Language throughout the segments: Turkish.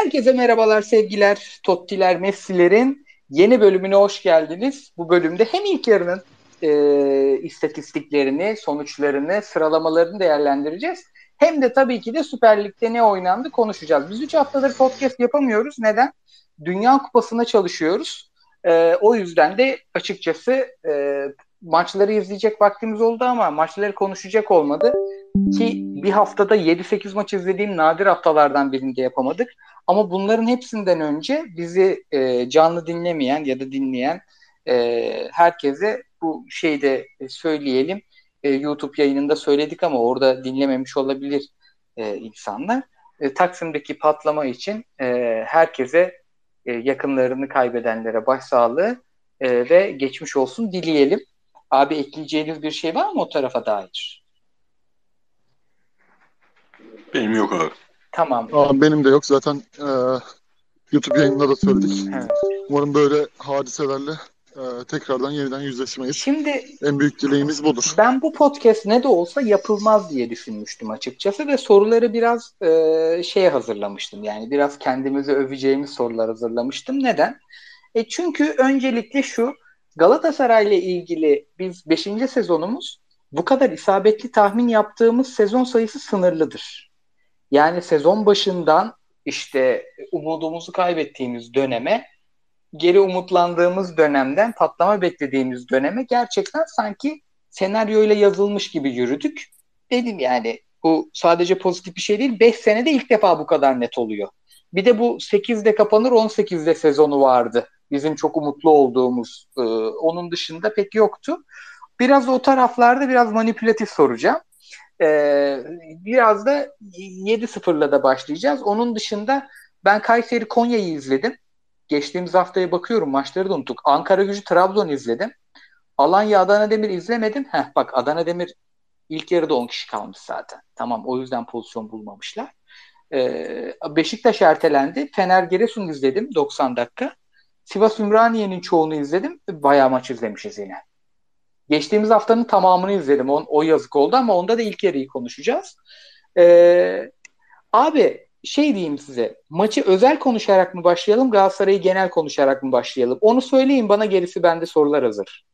Herkese merhabalar sevgiler, Tottiler, Messi'lerin yeni bölümüne hoş geldiniz. Bu bölümde hem ilk yarının e, istatistiklerini, sonuçlarını, sıralamalarını değerlendireceğiz. Hem de tabii ki de Süper Lig'de ne oynandı konuşacağız. Biz 3 haftadır podcast yapamıyoruz. Neden? Dünya Kupası'na çalışıyoruz. E, o yüzden de açıkçası e, maçları izleyecek vaktimiz oldu ama maçları konuşacak olmadı. Ki bir haftada 7-8 maç izlediğim nadir haftalardan birinde yapamadık. Ama bunların hepsinden önce bizi e, canlı dinlemeyen ya da dinleyen e, herkese bu şeyde söyleyelim. E, YouTube yayınında söyledik ama orada dinlememiş olabilir e, insanlar. E, Taksim'deki patlama için e, herkese e, yakınlarını kaybedenlere başsağlığı e, ve geçmiş olsun dileyelim. Abi ekleyeceğiniz bir şey var mı o tarafa dair? Benim yok abi. Tamam. Aa, benim de yok. Zaten e, YouTube yayınında da söyledik. Evet. Umarım böyle hadiselerle e, tekrardan yeniden yüzleşmeyiz. Şimdi En büyük dileğimiz budur. ben bu podcast ne de olsa yapılmaz diye düşünmüştüm açıkçası ve soruları biraz e, şeye hazırlamıştım. Yani biraz kendimizi öveceğimiz sorular hazırlamıştım. Neden? E çünkü öncelikle şu Galatasaray ile ilgili biz 5. sezonumuz bu kadar isabetli tahmin yaptığımız sezon sayısı sınırlıdır. Yani sezon başından işte umudumuzu kaybettiğimiz döneme geri umutlandığımız dönemden patlama beklediğimiz döneme gerçekten sanki senaryoyla yazılmış gibi yürüdük. Dedim yani bu sadece pozitif bir şey değil. 5 senede ilk defa bu kadar net oluyor. Bir de bu 8'de kapanır 18'de sezonu vardı. Bizim çok umutlu olduğumuz. Ee, onun dışında pek yoktu. Biraz o taraflarda biraz manipülatif soracağım. Ee, biraz da 7-0'la da başlayacağız. Onun dışında ben Kayseri Konya'yı izledim. Geçtiğimiz haftaya bakıyorum maçları da unuttuk. Ankara Gücü Trabzon izledim. Alanya Adana Demir izlemedim. Heh, bak Adana Demir ilk yarıda 10 kişi kalmış zaten. Tamam o yüzden pozisyon bulmamışlar. Ee, Beşiktaş ertelendi. Fener Giresun izledim 90 dakika. Sivas Ümraniye'nin çoğunu izledim. Bayağı maç izlemişiz yine. Geçtiğimiz haftanın tamamını izledim. O, o yazık oldu ama onda da ilk yarıyı konuşacağız. Ee, abi şey diyeyim size. Maçı özel konuşarak mı başlayalım, Galatasaray'ı genel konuşarak mı başlayalım? Onu söyleyin bana gerisi bende sorular hazır.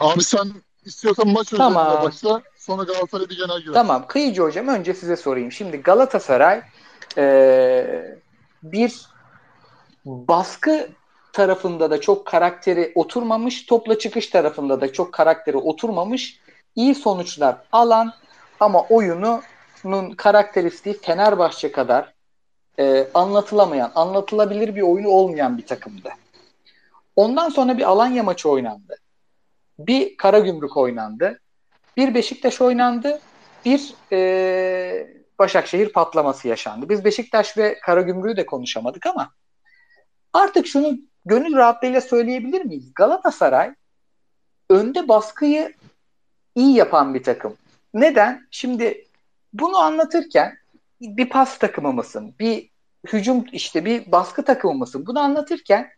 Abi sen istiyorsan maç Tamam. özelinde başla. Sonra Galatasaray'a bir genel girer. Tamam. Kıyıcı hocam önce size sorayım. Şimdi Galatasaray ee, bir baskı tarafında da çok karakteri oturmamış, topla çıkış tarafında da çok karakteri oturmamış, iyi sonuçlar alan ama oyununun karakteristiği Fenerbahçe kadar e, anlatılamayan, anlatılabilir bir oyunu olmayan bir takımdı. Ondan sonra bir Alanya maçı oynandı. Bir Karagümrük oynandı. Bir Beşiktaş oynandı. Bir e, Başakşehir patlaması yaşandı. Biz Beşiktaş ve Karagümrük'ü de konuşamadık ama artık şunu gönül rahatlığıyla söyleyebilir miyiz? Galatasaray önde baskıyı iyi yapan bir takım. Neden? Şimdi bunu anlatırken bir pas takımı mısın? Bir hücum işte bir baskı takımı mısın? Bunu anlatırken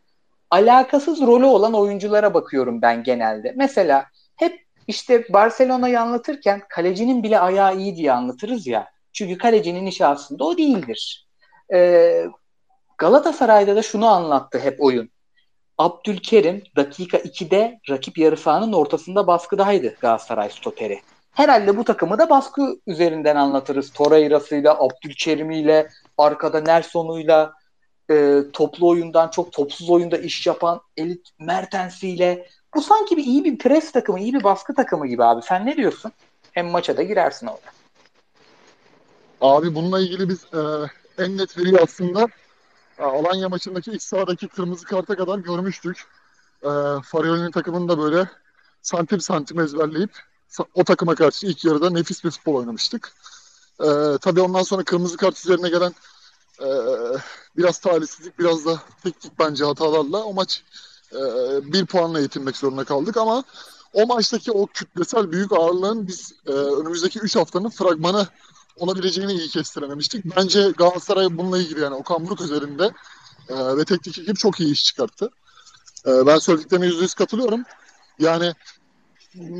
alakasız rolü olan oyunculara bakıyorum ben genelde. Mesela hep işte Barcelona'yı anlatırken kalecinin bile ayağı iyi diye anlatırız ya. Çünkü kalecinin işi aslında o değildir. Ee, Galatasaray'da da şunu anlattı hep oyun. Abdülkerim dakika 2'de rakip yarı sahanın ortasında baskıdaydı Galatasaray stoperi. Herhalde bu takımı da baskı üzerinden anlatırız. Torreira'sıyla, Abdülkerim'iyle, arkada Nelson'uyla, e, toplu oyundan çok topsuz oyunda iş yapan elit Mertens'iyle. Bu sanki bir iyi bir pres takımı, iyi bir baskı takımı gibi abi. Sen ne diyorsun? Hem maça da girersin orada. Abi bununla ilgili biz e, en net veriyi aslında Alanya maçındaki iç sahadaki kırmızı karta kadar görmüştük. E, Farioli'nin takımını da böyle santim santim ezberleyip o takıma karşı ilk yarıda nefis bir futbol oynamıştık. E, tabii ondan sonra kırmızı kart üzerine gelen e, biraz talihsizlik, biraz da teknik bence hatalarla o maç e, bir puanla yetinmek zorunda kaldık ama o maçtaki o kütlesel büyük ağırlığın biz e, önümüzdeki 3 haftanın fragmanı olabileceğini iyi kestirememiştik. Bence Galatasaray bununla ilgili yani Okan Buruk üzerinde e, ve teknik ekip çok iyi iş çıkarttı. E, ben söylediklerine yüzde yüz katılıyorum. Yani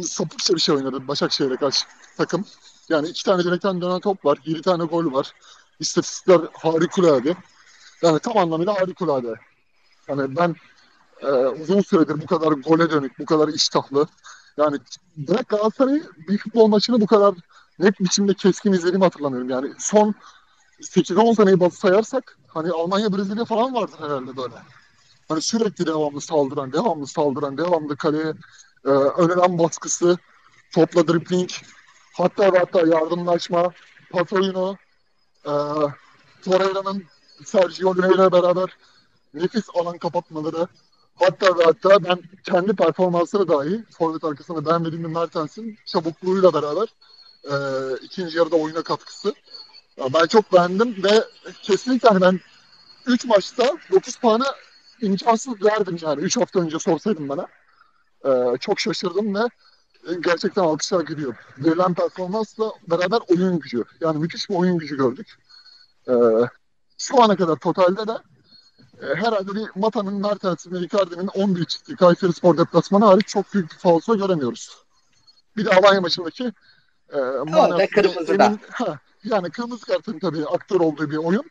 sapıkça bir şey oynadı Başakşehir'e karşı takım. Yani iki tane direkten dönen top var. Yedi tane gol var. İstatistikler harikulade. Yani tam anlamıyla harikulade. Yani ben e, uzun süredir bu kadar gole dönük, bu kadar iştahlı. Yani bırak Galatasaray'ı bir futbol maçını bu kadar net biçimde keskin izlediğimi hatırlamıyorum. Yani son 8-10 seneyi bazı sayarsak hani Almanya, Brezilya falan vardır herhalde böyle. Hani sürekli devamlı saldıran, devamlı saldıran, devamlı kaleye e, öneren baskısı, topla dribbling, hatta hatta yardımlaşma, pas oyunu, e, Torreira'nın Sergio ile beraber nefis alan kapatmaları, hatta hatta ben kendi performansını dahi forvet arkasında beğenmediğim Mertens'in çabukluğuyla beraber e, ikinci yarıda oyuna katkısı. Ya ben çok beğendim ve kesinlikle hani ben 3 maçta 9 puanı imkansız verdim yani. 3 hafta önce sorsaydın bana. Ee, çok şaşırdım ve gerçekten alkışlar gidiyor. Verilen performansla beraber oyun gücü. Yani müthiş bir oyun gücü gördük. Ee, şu ana kadar totalde de e, herhalde bir Mata'nın, Mertens'in ve Icardi'nin 11 çıktığı Kayseri Spor deplasmanı hariç çok büyük bir falso göremiyoruz. Bir de Alanya maçındaki e, Orada kırmızıda. ha, yani kırmızı kartın tabii aktör olduğu bir oyun.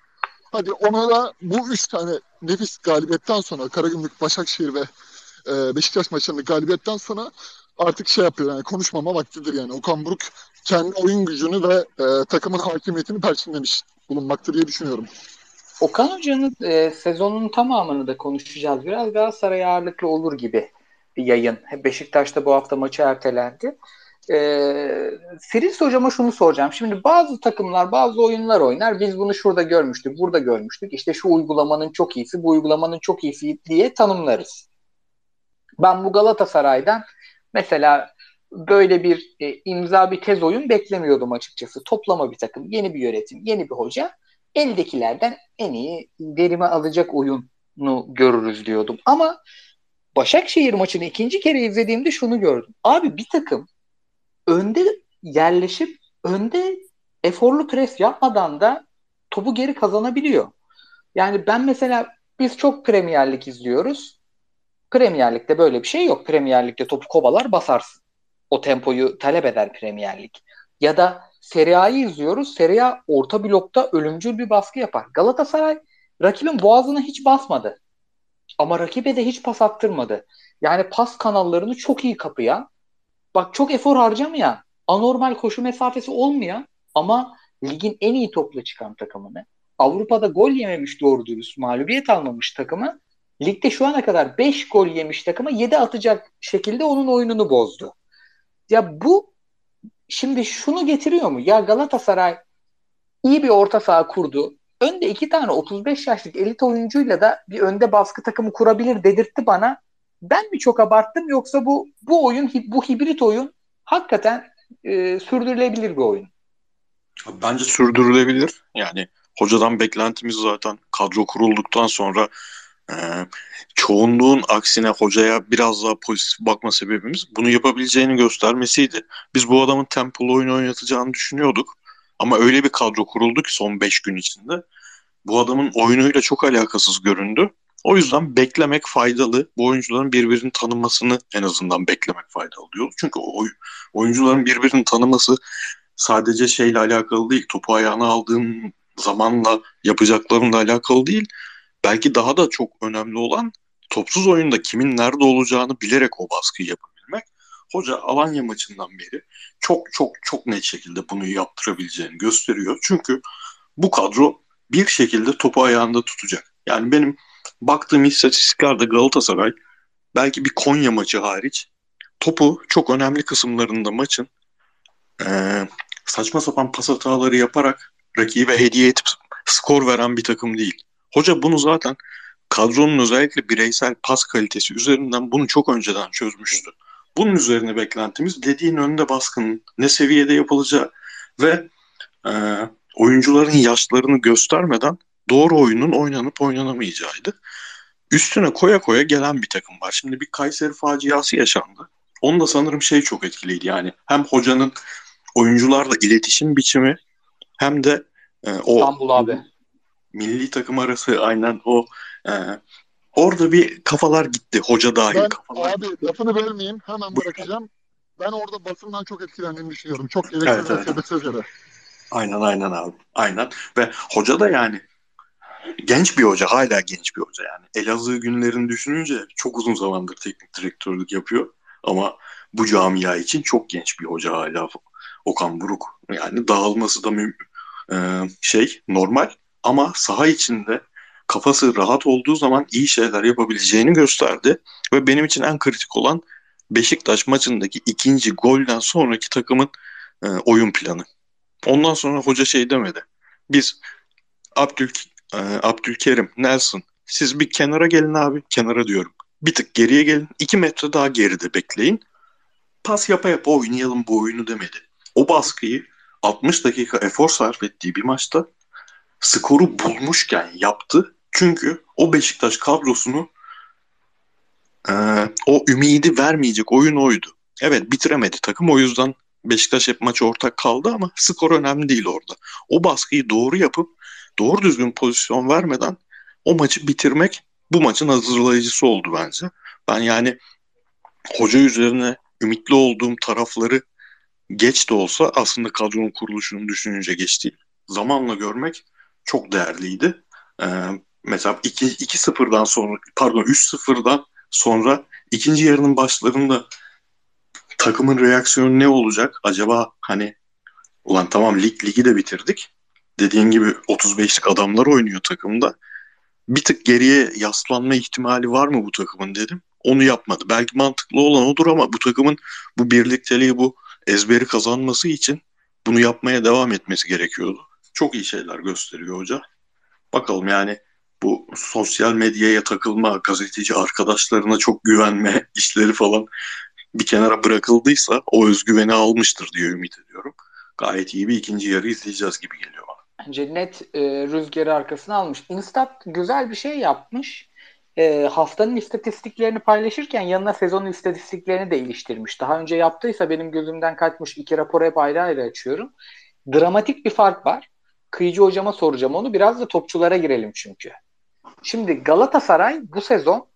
Hadi ona da bu üç tane nefis galibiyetten sonra Karagümrük, Başakşehir ve e, Beşiktaş maçlarında galibiyetten sonra artık şey yapıyor yani konuşmama vaktidir yani. Okan Buruk kendi oyun gücünü ve e, takımın hakimiyetini perçinlemiş bulunmakta diye düşünüyorum. Okan Hoca'nın e, sezonun tamamını da konuşacağız. Biraz Galatasaray ağırlıklı olur gibi bir yayın. Beşiktaş'ta bu hafta maçı ertelendi. Ee, Siris hocama şunu soracağım. Şimdi bazı takımlar bazı oyunlar oynar. Biz bunu şurada görmüştük, burada görmüştük. İşte şu uygulamanın çok iyisi, bu uygulamanın çok iyisi diye tanımlarız. Ben bu Galatasaray'dan mesela böyle bir e, imza bir tez oyun beklemiyordum açıkçası. Toplama bir takım, yeni bir yönetim, yeni bir hoca. Eldekilerden en iyi derime alacak oyunu görürüz diyordum. Ama Başakşehir maçını ikinci kere izlediğimde şunu gördüm. Abi bir takım önde yerleşip önde eforlu pres yapmadan da topu geri kazanabiliyor. Yani ben mesela biz çok Premier Lig izliyoruz. Premier Lig'de böyle bir şey yok. Premier Lig'de topu kovalar basarsın. O tempoyu talep eder Premier Lig. Ya da Serie A'yı izliyoruz. Serie A orta blokta ölümcül bir baskı yapar. Galatasaray rakibin boğazına hiç basmadı. Ama rakibe de hiç pas attırmadı. Yani pas kanallarını çok iyi kapıyan, bak çok efor harcamayan, anormal koşu mesafesi olmayan ama ligin en iyi topla çıkan takımını, Avrupa'da gol yememiş doğru dürüst mağlubiyet almamış takımı, ligde şu ana kadar 5 gol yemiş takıma 7 atacak şekilde onun oyununu bozdu. Ya bu şimdi şunu getiriyor mu? Ya Galatasaray iyi bir orta saha kurdu. Önde iki tane 35 yaşlık elit oyuncuyla da bir önde baskı takımı kurabilir dedirtti bana. Ben mi çok abarttım yoksa bu bu oyun bu hibrit oyun hakikaten e, sürdürülebilir bir oyun. Bence sürdürülebilir. Yani hocadan beklentimiz zaten kadro kurulduktan sonra e, çoğunluğun aksine hocaya biraz daha pozitif bakma sebebimiz bunu yapabileceğini göstermesiydi. Biz bu adamın tempolu oyun oynatacağını düşünüyorduk. Ama öyle bir kadro kuruldu ki son 5 gün içinde. Bu adamın oyunuyla çok alakasız göründü. O yüzden beklemek faydalı. Bu oyuncuların birbirini tanımasını en azından beklemek faydalı diyor. Çünkü o oyuncuların birbirini tanıması sadece şeyle alakalı değil. Topu ayağına aldığın zamanla yapacaklarınla alakalı değil. Belki daha da çok önemli olan topsuz oyunda kimin nerede olacağını bilerek o baskıyı yapabilmek. Hoca Alanya maçından beri çok çok çok net şekilde bunu yaptırabileceğini gösteriyor. Çünkü bu kadro bir şekilde topu ayağında tutacak. Yani benim baktığım istatistiklerde Galatasaray belki bir Konya maçı hariç topu çok önemli kısımlarında maçın e, saçma sapan pas hataları yaparak rakibe hediye edip skor veren bir takım değil. Hoca bunu zaten kadronun özellikle bireysel pas kalitesi üzerinden bunu çok önceden çözmüştü. Bunun üzerine beklentimiz dediğin önde baskının ne seviyede yapılacağı ve e, oyuncuların yaşlarını göstermeden doğru oyunun oynanıp oynanamayacağıydı. Üstüne koya koya gelen bir takım var. Şimdi bir Kayseri faciası yaşandı. Onu da sanırım şey çok etkiliydi yani. Hem hocanın oyuncularla iletişim biçimi hem de e, o İstanbul abi. milli takım arası aynen o e, orada bir kafalar gitti hoca dahil. Ben kafalar abi lafını bölmeyeyim hemen bırakacağım. ben orada basından çok etkilendiğini düşünüyorum. Çok gereksiz evet, evet. yere. Aynen aynen abi. Aynen. Ve hoca da yani genç bir hoca. Hala genç bir hoca yani. Elazığ günlerini düşününce çok uzun zamandır teknik direktörlük yapıyor. Ama bu camia için çok genç bir hoca hala Okan Buruk. Yani dağılması da e, şey normal ama saha içinde kafası rahat olduğu zaman iyi şeyler yapabileceğini gösterdi. Ve benim için en kritik olan Beşiktaş maçındaki ikinci golden sonraki takımın e, oyun planı. Ondan sonra hoca şey demedi. Biz Abdül, e, Abdülkerim, Nelson siz bir kenara gelin abi. Kenara diyorum. Bir tık geriye gelin. iki metre daha geride bekleyin. Pas yapa yapa oynayalım bu oyunu demedi. O baskıyı 60 dakika efor sarf ettiği bir maçta skoru bulmuşken yaptı. Çünkü o Beşiktaş kadrosunu e, o ümidi vermeyecek oyun oydu. Evet bitiremedi takım o yüzden Beşiktaş hep maçı ortak kaldı ama skor önemli değil orada. O baskıyı doğru yapıp doğru düzgün pozisyon vermeden o maçı bitirmek bu maçın hazırlayıcısı oldu bence. Ben yani hoca üzerine ümitli olduğum tarafları geç de olsa aslında kadronun kuruluşunu düşününce geç değil. Zamanla görmek çok değerliydi. Ee, mesela 2-0'dan sonra pardon 3-0'dan sonra ikinci yarının başlarında takımın reaksiyonu ne olacak? Acaba hani ulan tamam lig ligi de bitirdik. Dediğin gibi 35'lik adamlar oynuyor takımda. Bir tık geriye yaslanma ihtimali var mı bu takımın dedim. Onu yapmadı. Belki mantıklı olan odur ama bu takımın bu birlikteliği, bu ezberi kazanması için bunu yapmaya devam etmesi gerekiyordu. Çok iyi şeyler gösteriyor hoca. Bakalım yani bu sosyal medyaya takılma, gazeteci arkadaşlarına çok güvenme işleri falan bir kenara bırakıldıysa o özgüveni almıştır diye ümit ediyorum. Gayet iyi bir ikinci yarı izleyeceğiz gibi geliyor bana. Bence net e, rüzgarı arkasına almış. Instat güzel bir şey yapmış. E, haftanın istatistiklerini paylaşırken yanına sezonun istatistiklerini de iliştirmiş. Daha önce yaptıysa benim gözümden kaçmış. iki rapor hep ayrı ayrı açıyorum. Dramatik bir fark var. Kıyıcı hocama soracağım onu. Biraz da topçulara girelim çünkü. Şimdi Galatasaray bu sezon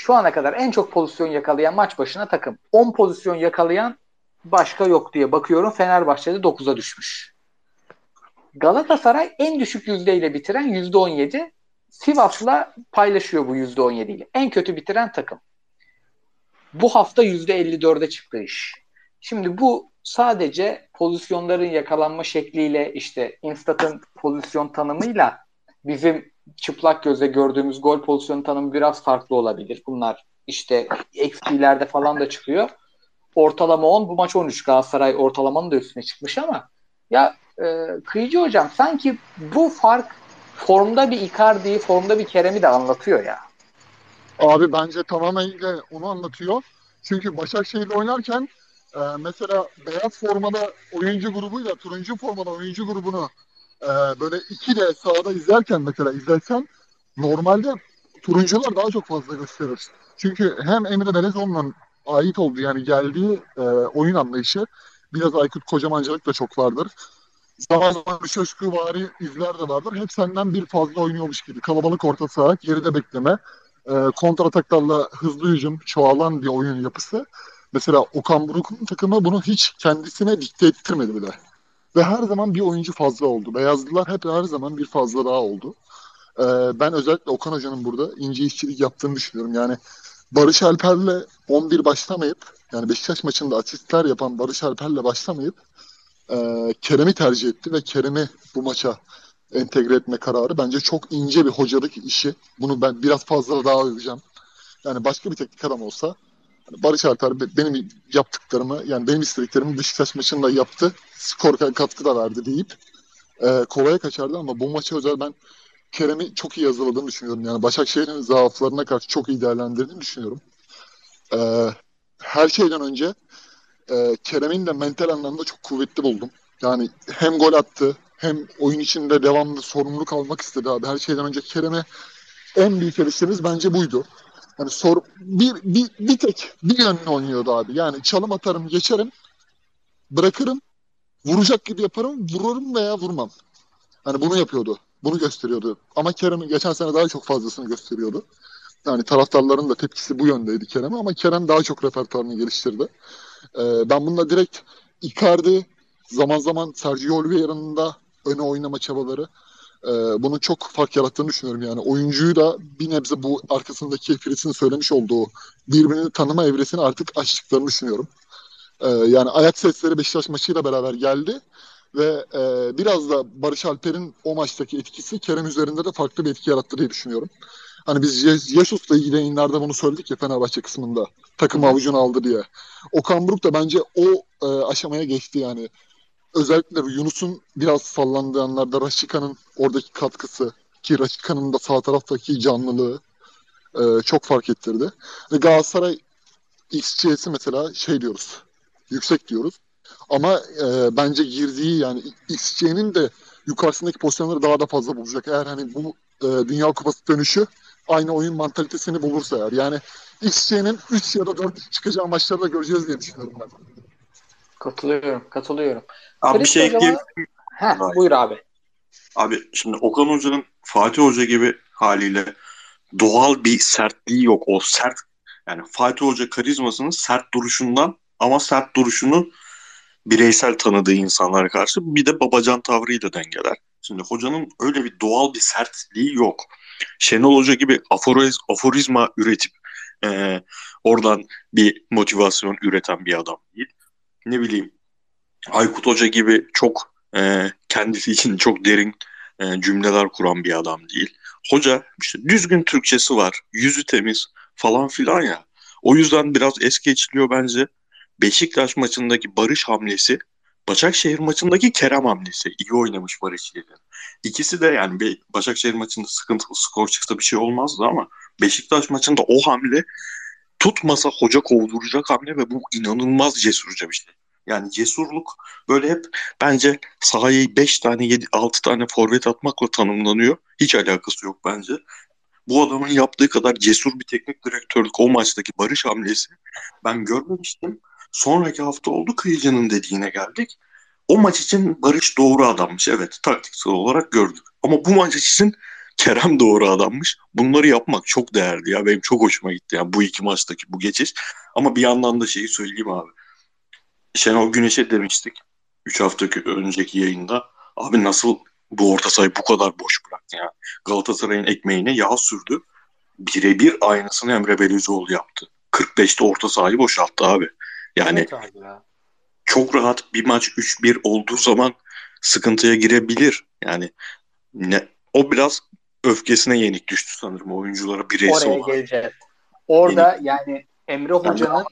şu ana kadar en çok pozisyon yakalayan maç başına takım. 10 pozisyon yakalayan başka yok diye bakıyorum. Fenerbahçe'de 9'a düşmüş. Galatasaray en düşük yüzdeyle bitiren %17. Sivas'la paylaşıyor bu %17 ile. En kötü bitiren takım. Bu hafta %54'e çıktı iş. Şimdi bu sadece pozisyonların yakalanma şekliyle işte Instat'ın pozisyon tanımıyla bizim çıplak gözle gördüğümüz gol pozisyonu tanımı biraz farklı olabilir. Bunlar işte XG'lerde falan da çıkıyor. Ortalama 10 bu maç 13 Galatasaray ortalamanın da üstüne çıkmış ama ya e, Kıyıcı hocam sanki bu fark formda bir Icardi'yi formda bir Kerem'i de anlatıyor ya. Abi bence tamamen onu anlatıyor. Çünkü Başakşehir'le oynarken e, mesela beyaz formada oyuncu grubuyla turuncu formada oyuncu grubunu e, böyle iki de sahada izlerken mesela izlersen normalde turuncular daha çok fazla gösterir. Çünkü hem Emre Belezoğlu'nun ait olduğu yani geldiği e, oyun anlayışı biraz Aykut Kocamancılık da çok vardır. Zaman zaman bir şaşkı vari izler de vardır. Hep senden bir fazla oynuyormuş gibi. Kalabalık orta saha, geride bekleme, e, kontrataklarla hızlı hücum, çoğalan bir oyun yapısı. Mesela Okan Buruk'un takımı bunu hiç kendisine dikte ettirmedi bile. Ve her zaman bir oyuncu fazla oldu. Beyazlılar hep her zaman bir fazla daha oldu. Ee, ben özellikle Okan Hoca'nın burada ince işçilik yaptığını düşünüyorum. Yani Barış Alper'le 11 başlamayıp yani Beşiktaş maçında asistler yapan Barış Alper'le başlamayıp e, Kerem'i tercih etti ve Kerem'i bu maça entegre etme kararı bence çok ince bir hocalık işi. Bunu ben biraz fazla daha öveceğim. Yani başka bir teknik adam olsa Barış Alper benim yaptıklarımı yani benim istediklerimi Beşiktaş maçında yaptı. Skor katkı da verdi deyip e, kolaya kaçardı ama bu maça özel ben Kerem'i çok iyi hazırladığını düşünüyorum. Yani Başakşehir'in zaaflarına karşı çok iyi değerlendirdiğini düşünüyorum. E, her şeyden önce e, Kerem'in de mental anlamda çok kuvvetli buldum. Yani hem gol attı hem oyun içinde devamlı sorumluluk almak istedi abi. Her şeyden önce Kerem'e en büyük eleştirimiz bence buydu. Yani sor, bir, bir, bir tek bir yönlü oynuyordu abi. Yani çalım atarım, geçerim, bırakırım, vuracak gibi yaparım, vururum veya vurmam. Hani bunu yapıyordu. Bunu gösteriyordu. Ama Kerem geçen sene daha çok fazlasını gösteriyordu. Yani taraftarların da tepkisi bu yöndeydi Kerem'e ama Kerem daha çok repertuarını geliştirdi. E, ben bununla direkt Icardi zaman zaman Sergio Oliveira'nın da öne oynama çabaları e, bunun çok fark yarattığını düşünüyorum. Yani oyuncuyu da bir nebze bu arkasındaki Fritz'in söylemiş olduğu birbirini tanıma evresini artık açtıklarını düşünüyorum. E, yani ayak sesleri Beşiktaş maçıyla beraber geldi ve e, biraz da Barış Alper'in o maçtaki etkisi Kerem üzerinde de farklı bir etki yarattı diye düşünüyorum. Hani biz Jesus'la ilgili yayınlarda bunu söyledik ya Fenerbahçe kısmında. Takım avucunu aldı diye. Okan Buruk da bence o e, aşamaya geçti yani. Özellikle Yunus'un biraz sallandığı anlarda Raşika'nın oradaki katkısı ki Raşika'nın da sağ taraftaki canlılığı e, çok fark ettirdi. Ve Galatasaray XG'si mesela şey diyoruz. Yüksek diyoruz. Ama e, bence girdiği yani XG'nin de yukarısındaki pozisyonları daha da fazla bulacak. Eğer hani bu e, Dünya Kupası dönüşü aynı oyun mantalitesini bulursa eğer. Yani XG'nin 3 ya da 4 çıkacağı maçları da göreceğiz diye düşünüyorum ben. Katılıyorum, katılıyorum. Abi bir şey ekleyeyim. Heh, buyur abi. Abi şimdi Okan Hoca'nın Fatih Hoca gibi haliyle doğal bir sertliği yok. O sert yani Fatih Hoca karizmasının sert duruşundan ama sert duruşunu bireysel tanıdığı insanlara karşı bir de babacan tavrıyla dengeler. Şimdi hocanın öyle bir doğal bir sertliği yok. Şenol Hoca gibi aforiz, aforizma üretip e, oradan bir motivasyon üreten bir adam değil. Ne bileyim Aykut Hoca gibi çok e, kendisi için çok derin e, cümleler kuran bir adam değil. Hoca işte düzgün Türkçesi var, yüzü temiz falan filan ya. O yüzden biraz es geçiliyor bence. Beşiktaş maçındaki Barış hamlesi Başakşehir maçındaki Kerem hamlesi. iyi oynamış Barış Yedin. İkisi de yani Başakşehir maçında sıkıntılı skor çıksa bir şey olmazdı ama Beşiktaş maçında o hamle tutmasa hoca kovduracak hamle ve bu inanılmaz cesurca bir şey. Yani cesurluk böyle hep bence sahayı 5 tane 7 6 tane forvet atmakla tanımlanıyor. Hiç alakası yok bence. Bu adamın yaptığı kadar cesur bir teknik direktörlük o maçtaki barış hamlesi ben görmemiştim. Sonraki hafta oldu Kıyıcı'nın dediğine geldik. O maç için Barış doğru adammış. Evet taktiksel olarak gördük. Ama bu maç için Kerem doğru adammış. Bunları yapmak çok değerli ya. Benim çok hoşuma gitti yani bu iki maçtaki bu geçiş. Ama bir yandan da şeyi söyleyeyim abi. Şenol Güneş'e demiştik 3 hafta önceki yayında. Abi nasıl bu orta sahayı bu kadar boş bıraktı yani. Galatasaray'ın ekmeğine yağ sürdü. Birebir aynısını Emre Belözoğlu yaptı. 45'te orta sahayı boşalttı abi. Yani evet ya. çok rahat bir maç 3-1 olduğu zaman sıkıntıya girebilir. Yani ne, o biraz öfkesine yenik düştü sanırım oyunculara bireysel Oraya olarak. geleceğiz. Orada yenik. yani Emre Hoca'nın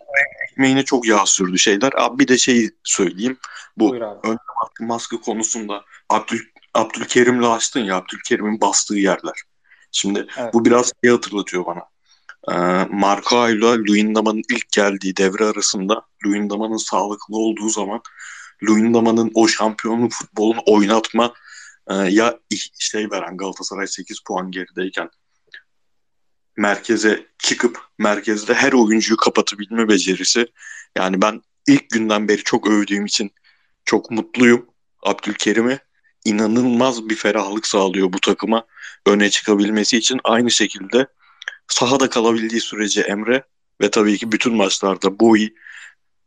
ekmeğine çok yağ sürdü şeyler. Abi bir de şey söyleyeyim. Bu ön maske konusunda Abdül, Abdülkerim'le açtın ya Abdülkerim'in bastığı yerler. Şimdi evet. bu biraz şey hatırlatıyor bana. Ee, Marco ile Luyendama'nın ilk geldiği devre arasında Luyendama'nın sağlıklı olduğu zaman Luyendama'nın o şampiyonluk futbolunu oynatma e, ya şey veren Galatasaray 8 puan gerideyken merkeze çıkıp merkezde her oyuncuyu kapatabilme becerisi. Yani ben ilk günden beri çok övdüğüm için çok mutluyum. Abdülkerim'e inanılmaz bir ferahlık sağlıyor bu takıma öne çıkabilmesi için. Aynı şekilde sahada kalabildiği sürece Emre ve tabii ki bütün maçlarda Boyi,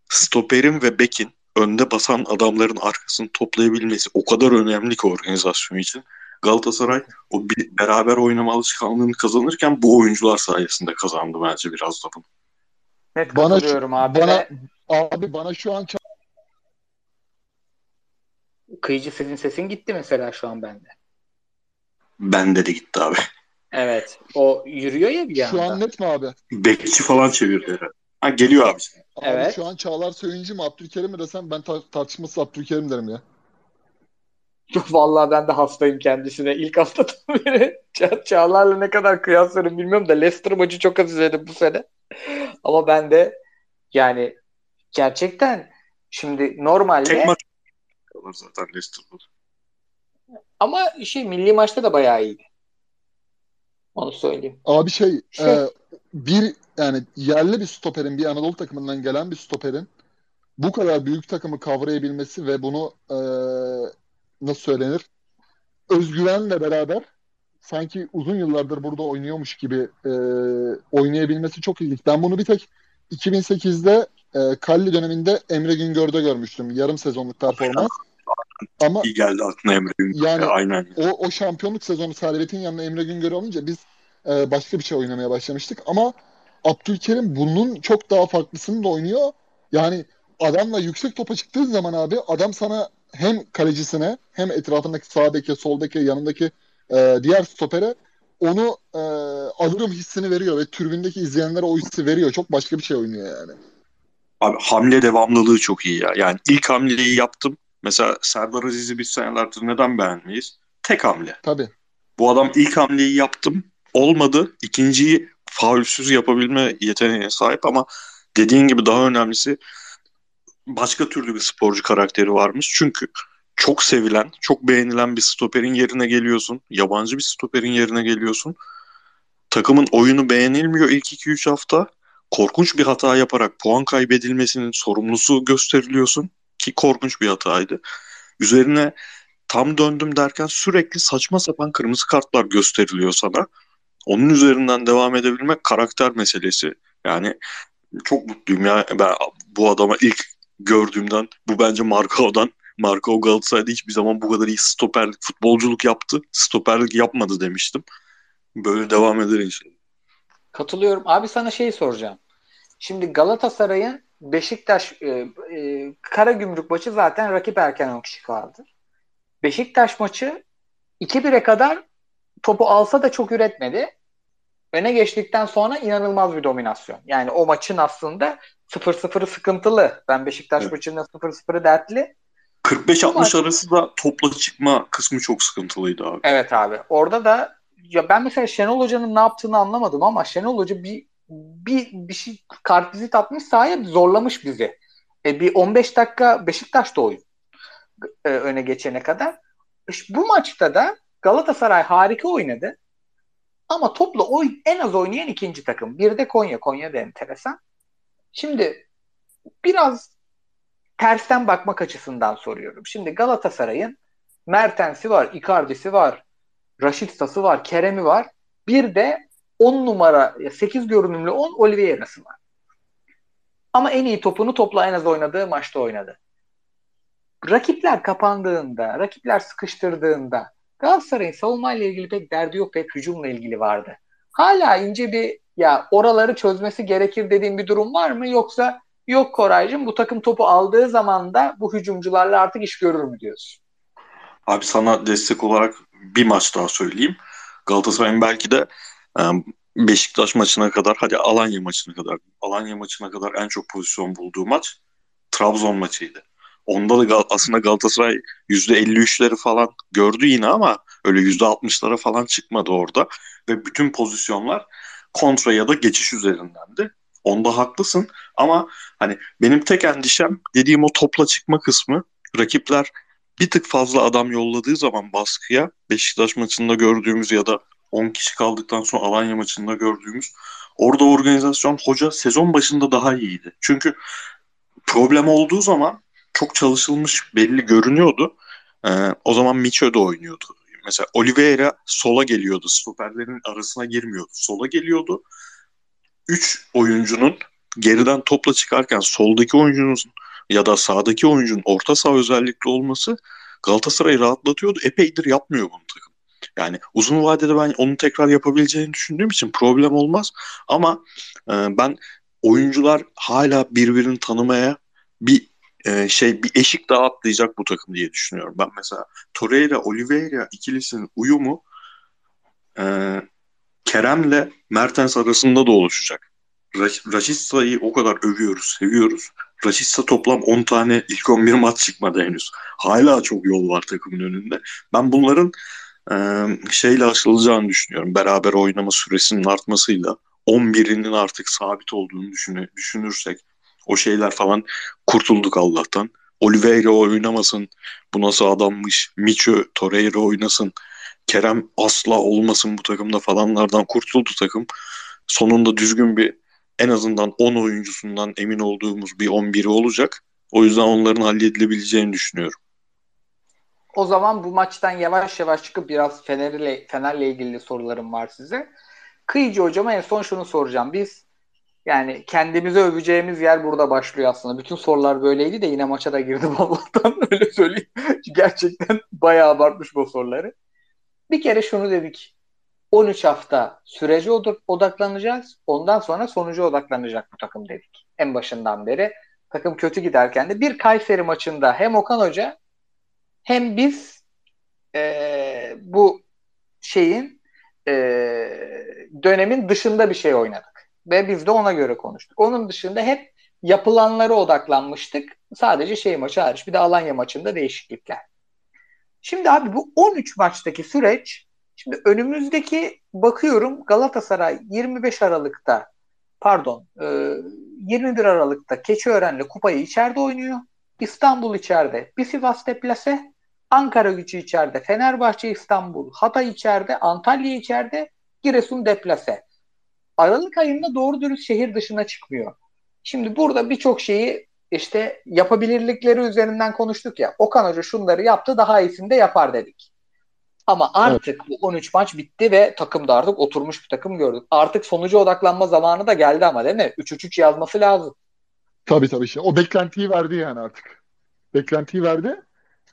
stoperin ve bekin önde basan adamların arkasını toplayabilmesi o kadar önemli ki organizasyon için. Galatasaray o bir, beraber oynama alışkanlığını kazanırken bu oyuncular sayesinde kazandı bence biraz da bunu. Net bana katılıyorum abi. Bana, abi bana şu an Kıyıcı senin sesin gitti mesela şu an bende. Bende de gitti abi. Evet. O yürüyor ya bir yanda. Şu an net mi abi? Bekçi falan çevirdi herhalde. Ha geliyor abi. Abi evet. şu an Çağlar Söyüncü mü Abdülkerim mi desem ben tar- tartışması Abdülkerim derim ya. Vallahi ben de hastayım kendisine. İlk haftadan beri Ça- Çağlar'la ne kadar kıyaslarım bilmiyorum da Leicester maçı çok az izledim bu sene. Ama ben de yani gerçekten şimdi normalde Tek maç zaten Leicester'da. Ama şey milli maçta da bayağı iyiydi. Onu söyleyeyim. Abi şey, şey. E, bir yani yerli bir stoperin bir Anadolu takımından gelen bir stoperin bu kadar büyük takımı kavrayabilmesi ve bunu e, nasıl söylenir özgüvenle beraber sanki uzun yıllardır burada oynuyormuş gibi e, oynayabilmesi çok ilginç. Ben bunu bir tek 2008'de e, Kalli döneminde Emre Güngör'de görmüştüm. Yarım sezonluk performans. Ama iyi geldi aklına Emre Güngör. Yani aynen. O, o şampiyonluk sezonu Servet'in yanına Emre Güngör olunca biz e, başka bir şey oynamaya başlamıştık. Ama Abdülkerim bunun çok daha farklısını da oynuyor. Yani adamla yüksek topa çıktığın zaman abi adam sana hem kalecisine hem etrafındaki sağ beke, sol beke, yanındaki e, diğer stopere onu e, alırım hissini veriyor ve türbündeki izleyenlere o hissi veriyor. Çok başka bir şey oynuyor yani. Abi hamle devamlılığı çok iyi ya. Yani ilk hamleyi yaptım. Mesela Serdar Aziz'i biz senelerdir neden beğenmeyiz? Tek hamle. Tabii. Bu adam ilk hamleyi yaptım. Olmadı. İkinciyi faulsüz yapabilme yeteneğine sahip ama dediğin gibi daha önemlisi başka türlü bir sporcu karakteri varmış. Çünkü çok sevilen, çok beğenilen bir stoperin yerine geliyorsun. Yabancı bir stoperin yerine geliyorsun. Takımın oyunu beğenilmiyor ilk 2-3 hafta. Korkunç bir hata yaparak puan kaybedilmesinin sorumlusu gösteriliyorsun. Ki korkunç bir hataydı. Üzerine tam döndüm derken sürekli saçma sapan kırmızı kartlar gösteriliyor sana. Onun üzerinden devam edebilmek karakter meselesi. Yani çok mutluyum ya ben bu adama ilk gördüğümden bu bence Markov'dan Markov Galatasaray'da hiçbir zaman bu kadar iyi stoperlik futbolculuk yaptı. Stoperlik yapmadı demiştim. Böyle devam eder inşallah. Katılıyorum. Abi sana şey soracağım. Şimdi Galatasaray'ın Beşiktaş e, e, Karagümrük maçı zaten rakip erken 10 kişi kaldı. Beşiktaş maçı 2-1'e kadar topu alsa da çok üretmedi. Öne geçtikten sonra inanılmaz bir dominasyon. Yani o maçın aslında 0-0'ı sıkıntılı. Ben Beşiktaş evet. maçında 0-0'ı dertli. 45-60 maç... arası da topla çıkma kısmı çok sıkıntılıydı abi. Evet abi. Orada da ya ben mesela Şenol Hoca'nın ne yaptığını anlamadım ama Şenol Hoca bir bir bir şey kartvizit atmış sahaya zorlamış bizi. E, bir 15 dakika Beşiktaş'ta oyun e, öne geçene kadar. İşte bu maçta da Galatasaray harika oynadı. Ama topla oyun en az oynayan ikinci takım. Bir de Konya. Konya da enteresan. Şimdi biraz tersten bakmak açısından soruyorum. Şimdi Galatasaray'ın Mertens'i var, Icardi'si var, Raşitsa'sı var, Kerem'i var. Bir de 10 numara, 8 görünümlü 10 Oliveira'sı var. Ama en iyi topunu topla en az oynadığı maçta oynadı. Rakipler kapandığında, rakipler sıkıştırdığında Galatasaray'ın savunmayla ilgili pek derdi yok, pek hücumla ilgili vardı. Hala ince bir ya oraları çözmesi gerekir dediğim bir durum var mı? Yoksa yok Koraycığım bu takım topu aldığı zaman da bu hücumcularla artık iş görür mü diyorsun? Abi sana destek olarak bir maç daha söyleyeyim. Galatasaray'ın belki de Beşiktaş maçına kadar hadi Alanya maçına kadar Alanya maçına kadar en çok pozisyon bulduğu maç Trabzon maçıydı. Onda da aslında Galatasaray %53'leri falan gördü yine ama öyle %60'lara falan çıkmadı orada. Ve bütün pozisyonlar kontra ya da geçiş üzerindendi. Onda haklısın ama hani benim tek endişem dediğim o topla çıkma kısmı rakipler bir tık fazla adam yolladığı zaman baskıya Beşiktaş maçında gördüğümüz ya da 10 kişi kaldıktan sonra Alanya maçında gördüğümüz orada organizasyon hoca sezon başında daha iyiydi. Çünkü problem olduğu zaman çok çalışılmış belli görünüyordu. Ee, o zaman Micho da oynuyordu. Mesela Oliveira sola geliyordu. Stoperlerin arasına girmiyordu. Sola geliyordu. Üç oyuncunun geriden topla çıkarken soldaki oyuncunun ya da sağdaki oyuncunun orta saha özellikli olması Galatasaray'ı rahatlatıyordu. Epeydir yapmıyor bunu takım. Yani uzun vadede ben onu tekrar yapabileceğini düşündüğüm için problem olmaz. Ama e, ben oyuncular hala birbirini tanımaya bir e, şey bir eşik daha atlayacak bu takım diye düşünüyorum. Ben mesela Torreira, Oliveira ikilisinin uyumu e, Kerem'le Mertens arasında da oluşacak. Raşitsa'yı o kadar övüyoruz, seviyoruz. Raşitsa toplam 10 tane ilk 11 maç çıkmadı henüz. Hala çok yol var takımın önünde. Ben bunların e, şeyle aşılacağını düşünüyorum. Beraber oynama süresinin artmasıyla 11'inin artık sabit olduğunu düşünürsek o şeyler falan kurtulduk Allah'tan. Oliveira oynamasın. Bu nasıl adammış. Micho Torreira oynasın. Kerem asla olmasın bu takımda falanlardan kurtuldu takım. Sonunda düzgün bir en azından 10 oyuncusundan emin olduğumuz bir 11'i olacak. O yüzden onların halledilebileceğini düşünüyorum. O zaman bu maçtan yavaş yavaş çıkıp biraz Fener'le Fener'le ilgili sorularım var size. Kıyıcı hocama en son şunu soracağım. Biz Yani kendimizi öveceğimiz yer burada başlıyor aslında. Bütün sorular böyleydi de yine maça da girdim Allah'tan öyle söyleyeyim. Gerçekten bayağı abartmış bu soruları. Bir kere şunu dedik. 13 hafta sürece odaklanacağız. Ondan sonra sonuca odaklanacak bu takım dedik. En başından beri. Takım kötü giderken de bir Kayseri maçında hem Okan Hoca hem biz e, bu şeyin e, dönemin dışında bir şey oynadık. Ve biz de ona göre konuştuk. Onun dışında hep yapılanlara odaklanmıştık. Sadece şey maçı hariç. Bir de Alanya maçında değişiklikler. Şimdi abi bu 13 maçtaki süreç şimdi önümüzdeki bakıyorum Galatasaray 25 Aralık'ta pardon 21 Aralık'ta Keçiören'le kupayı içeride oynuyor. İstanbul içeride. Bir Sivas deplase. Ankara gücü içeride. Fenerbahçe İstanbul. Hatay içeride. Antalya içeride. Giresun deplase. Aralık ayında doğru dürüst şehir dışına çıkmıyor. Şimdi burada birçok şeyi işte yapabilirlikleri üzerinden konuştuk ya. Okan Hoca şunları yaptı daha iyisini de yapar dedik. Ama artık evet. bu 13 maç bitti ve takım da artık oturmuş bir takım gördük. Artık sonuca odaklanma zamanı da geldi ama değil mi? 3-3-3 yazması lazım. Tabii tabii. O beklentiyi verdi yani artık. Beklentiyi verdi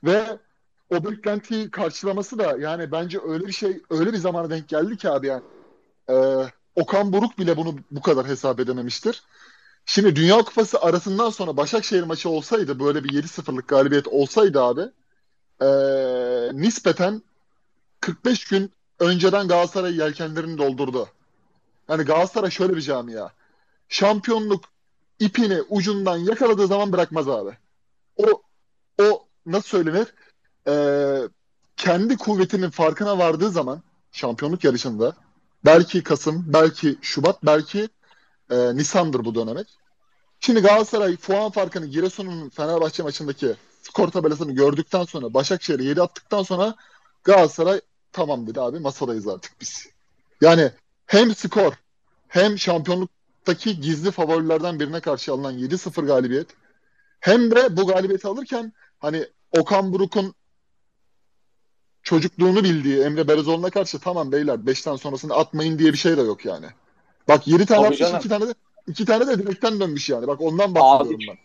ve o beklentiyi karşılaması da yani bence öyle bir şey öyle bir zamana denk geldi ki abi yani. Ee, Okan Buruk bile bunu bu kadar hesap edememiştir. Şimdi Dünya Kupası arasından sonra Başakşehir maçı olsaydı böyle bir 7-0'lık galibiyet olsaydı abi ee, nispeten 45 gün önceden Galatasaray yelkenlerini doldurdu. Yani Galatasaray şöyle bir camia. Şampiyonluk ipini ucundan yakaladığı zaman bırakmaz abi. O o nasıl söylenir? Ee, kendi kuvvetinin farkına vardığı zaman şampiyonluk yarışında belki Kasım, belki Şubat, belki e, Nisan'dır bu dönemek. Şimdi Galatasaray puan farkını Giresun'un Fenerbahçe maçındaki skor tabelasını gördükten sonra Başakşehir'e 7 attıktan sonra Galatasaray tamam dedi abi masadayız artık biz. Yani hem skor hem şampiyonluktaki gizli favorilerden birine karşı alınan 7-0 galibiyet hem de bu galibiyeti alırken hani Okan Buruk'un çocukluğunu bildiği Emre Berezoğlu'na karşı tamam beyler 5'ten sonrasını atmayın diye bir şey de yok yani. Bak 7 tane Tabii atmış 2 tane de 2 tane de direkten dönmüş yani. Bak ondan bahsediyorum ben.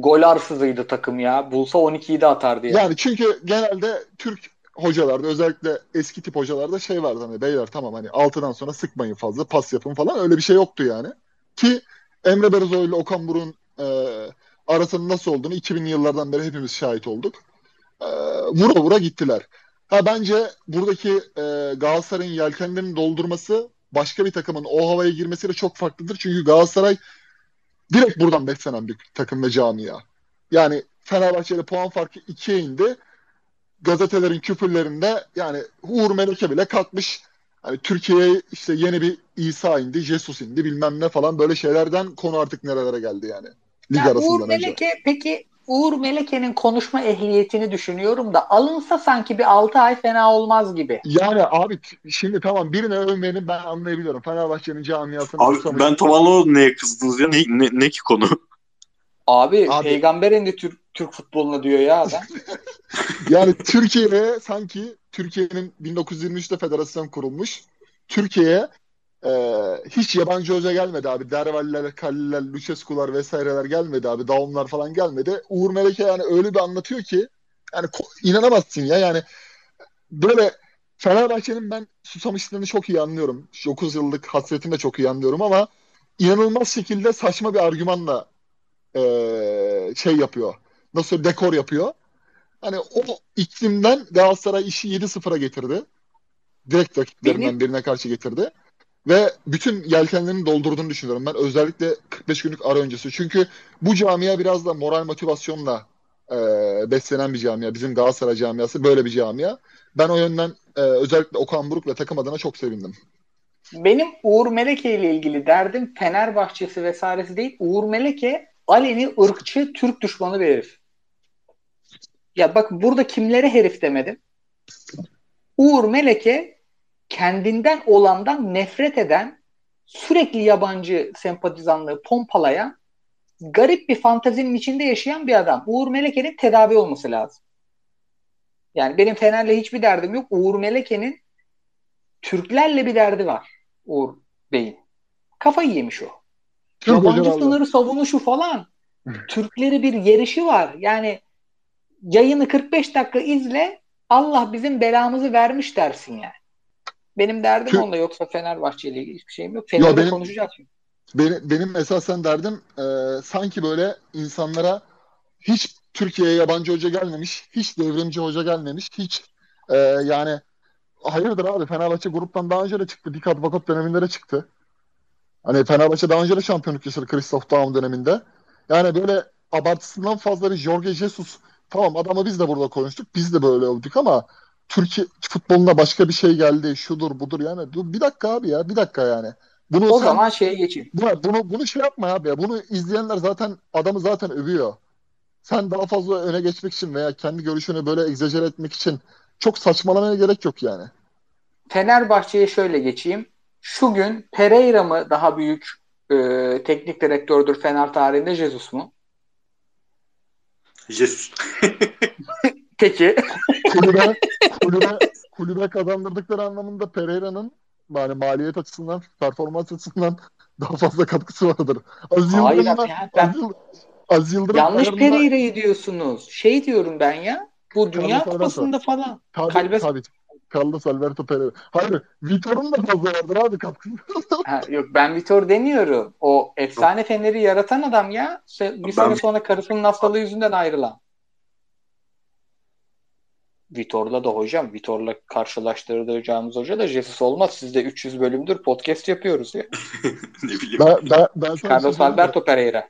Gol arsızıydı takım ya. Bulsa 12'yi de atardı yani. Yani çünkü genelde Türk hocalarda özellikle eski tip hocalarda şey vardı hani beyler tamam hani 6'dan sonra sıkmayın fazla pas yapın falan öyle bir şey yoktu yani. Ki Emre Berezoğlu ile Okan Buruk'un e, arasının nasıl olduğunu 2000'li yıllardan beri hepimiz şahit olduk. E, vura vura gittiler. Ha bence buradaki e, Galatasaray'ın yelkenlerini doldurması başka bir takımın o havaya girmesiyle çok farklıdır. Çünkü Galatasaray direkt buradan beslenen bir takım ve camia. Yani Fenerbahçe ile puan farkı ikiye indi gazetelerin küfürlerinde yani Uğur Meleke bile kalkmış hani Türkiye'ye işte yeni bir İsa indi, Jesus indi bilmem ne falan böyle şeylerden konu artık nerelere geldi yani. Lig ya arasından Uğur Meleke önce. peki Uğur Meleke'nin konuşma ehliyetini düşünüyorum da alınsa sanki bir 6 ay fena olmaz gibi. Yani abi şimdi tamam birine övmenin ben anlayabiliyorum. Fenerbahçe'nin camiasını Abi ben tam anlamadım neye kızdınız ya. Ne, ne, ne ki konu? Abi, Abi peygamber indi Türk, Türk futboluna diyor ya adam. yani Türkiye'ye sanki Türkiye'nin 1923'te federasyon kurulmuş. Türkiye'ye e, hiç yabancı hoca gelmedi abi. Dervaller, Kalliler, Lucescu'lar vesaireler gelmedi abi. Daumlar falan gelmedi. Uğur Meleke yani öyle bir anlatıyor ki yani inanamazsın ya yani böyle Fenerbahçe'nin ben susamışlığını çok iyi anlıyorum. 9 yıllık hasretini de çok iyi anlıyorum ama inanılmaz şekilde saçma bir argümanla e, şey yapıyor. Nasıl dekor yapıyor. Hani o iklimden Galatasaray işi 7-0'a getirdi. Direkt rakiplerinden Benim... birine karşı getirdi. Ve bütün yelkenlerini doldurduğunu düşünüyorum. Ben özellikle 45 günlük ara öncesi. Çünkü bu camia biraz da moral motivasyonla e, beslenen bir camia. Bizim Galatasaray camiası böyle bir camia. Ben o yönden e, özellikle Okan Buruk ve takım adına çok sevindim. Benim Uğur Meleke ile ilgili derdim Fenerbahçesi vesairesi değil. Uğur Meleke aleni ırkçı Türk düşmanı bir herif. Ya bak burada kimlere herif demedim. Uğur Meleke kendinden olandan nefret eden, sürekli yabancı sempatizanlığı pompalayan, garip bir fantazinin içinde yaşayan bir adam. Uğur Meleke'nin tedavi olması lazım. Yani benim Fener'le hiçbir derdim yok. Uğur Meleke'nin Türklerle bir derdi var. Uğur Bey'in. Kafayı yemiş o. Türk Yabancı sınırı savunuşu falan. Türkleri bir yerişi var. Yani yayını 45 dakika izle Allah bizim belamızı vermiş dersin yani. Benim derdim Tü- onda yoksa Fenerbahçe ile ilgili hiçbir şeyim yok. Fener'de benim- konuşacağız şimdi. Benim, benim esasen derdim e, sanki böyle insanlara hiç Türkiye'ye yabancı hoca gelmemiş, hiç devrimci hoca gelmemiş, hiç e, yani hayırdır abi Fenerbahçe gruptan daha önce de çıktı. Dik Advokat döneminde de çıktı. Hani Fenerbahçe daha önce de şampiyonluk yaşadı Christoph Daum döneminde. Yani böyle abartısından fazla bir Jorge Jesus tamam adamı biz de burada konuştuk. Biz de böyle olduk ama Türkiye futboluna başka bir şey geldi. Şudur budur yani. Dur, bir dakika abi ya bir dakika yani. Bunu O sen- zaman şeye geçeyim. bunu, bunu, bunu şey yapma abi ya. Bunu izleyenler zaten adamı zaten övüyor. Sen daha fazla öne geçmek için veya kendi görüşünü böyle egzajere etmek için çok saçmalamaya gerek yok yani. Fenerbahçe'ye şöyle geçeyim. Şu gün Pereira mı daha büyük e, teknik direktördür Fener tarihinde Jesus mu? Jesus. Peki. Kulübe, kulübe, kulübe kazandırdıkları anlamında Pereira'nın yani maliyet açısından, performans açısından daha fazla katkısı vardır. Aziz Hayır ya ben- Aziz Yıldırım Yanlış ayarında- Pereira'yı diyorsunuz. Şey diyorum ben ya. Bu Dünya Carlos Kupası'nda falan. Tabii, Kalbes- tabii. Carlos Alberto Pereira. Hayır, Vitor'un da fazla vardır abi katkısı. Ha, yok ben Vitor demiyorum. O efsane Fener'i yaratan adam ya. Bir Ben- sene sonra karısının hastalığı yüzünden ayrılan. Vitor'la da hocam. Vitor'la karşılaştıracağımız hoca da Jesus olmaz. Sizde 300 bölümdür podcast yapıyoruz ya. ne bileyim. Ben, ben, ben Carlos? Alberto Pereira.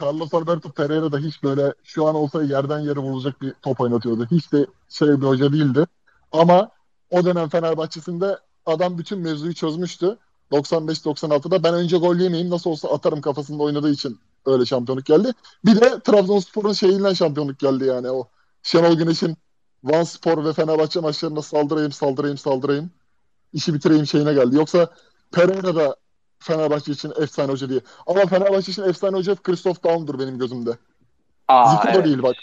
Carlos Alberto Pereira da hiç böyle şu an olsa yerden yere vurulacak bir top oynatıyordu. Hiç de şey bir hoca değildi. Ama o dönem Fenerbahçe'sinde adam bütün mevzuyu çözmüştü. 95-96'da ben önce gol yemeyeyim nasıl olsa atarım kafasında oynadığı için öyle şampiyonluk geldi. Bir de Trabzonspor'un şeyinden şampiyonluk geldi yani o Şenol Güneş'in Van Spor ve Fenerbahçe maçlarında saldırayım saldırayım saldırayım işi bitireyim şeyine geldi. Yoksa Pereira da Fenerbahçe için efsane hoca diye. Ama Fenerbahçe için efsane hoca Christoph Daum'dur benim gözümde. Aa, Zico da evet. değil bak.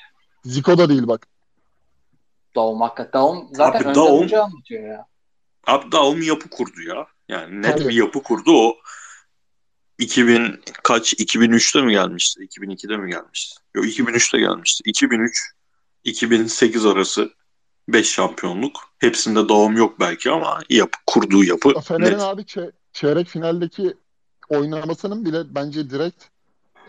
Zico da değil bak. Daum hakikaten. Daum zaten Abi önden Daum- hoca anlatıyor ya. Abi Daum yapı kurdu ya. Yani net Tabii. bir yapı kurdu. O 2000 kaç 2003'te mi gelmişti? 2002'de mi gelmişti? Yok 2003'te gelmişti. 2003 2008 arası 5 şampiyonluk. Hepsinde Daum yok belki ama yapı kurduğu yapı Fener'in net. abi çe- çeyrek finaldeki oynamasının bile bence direkt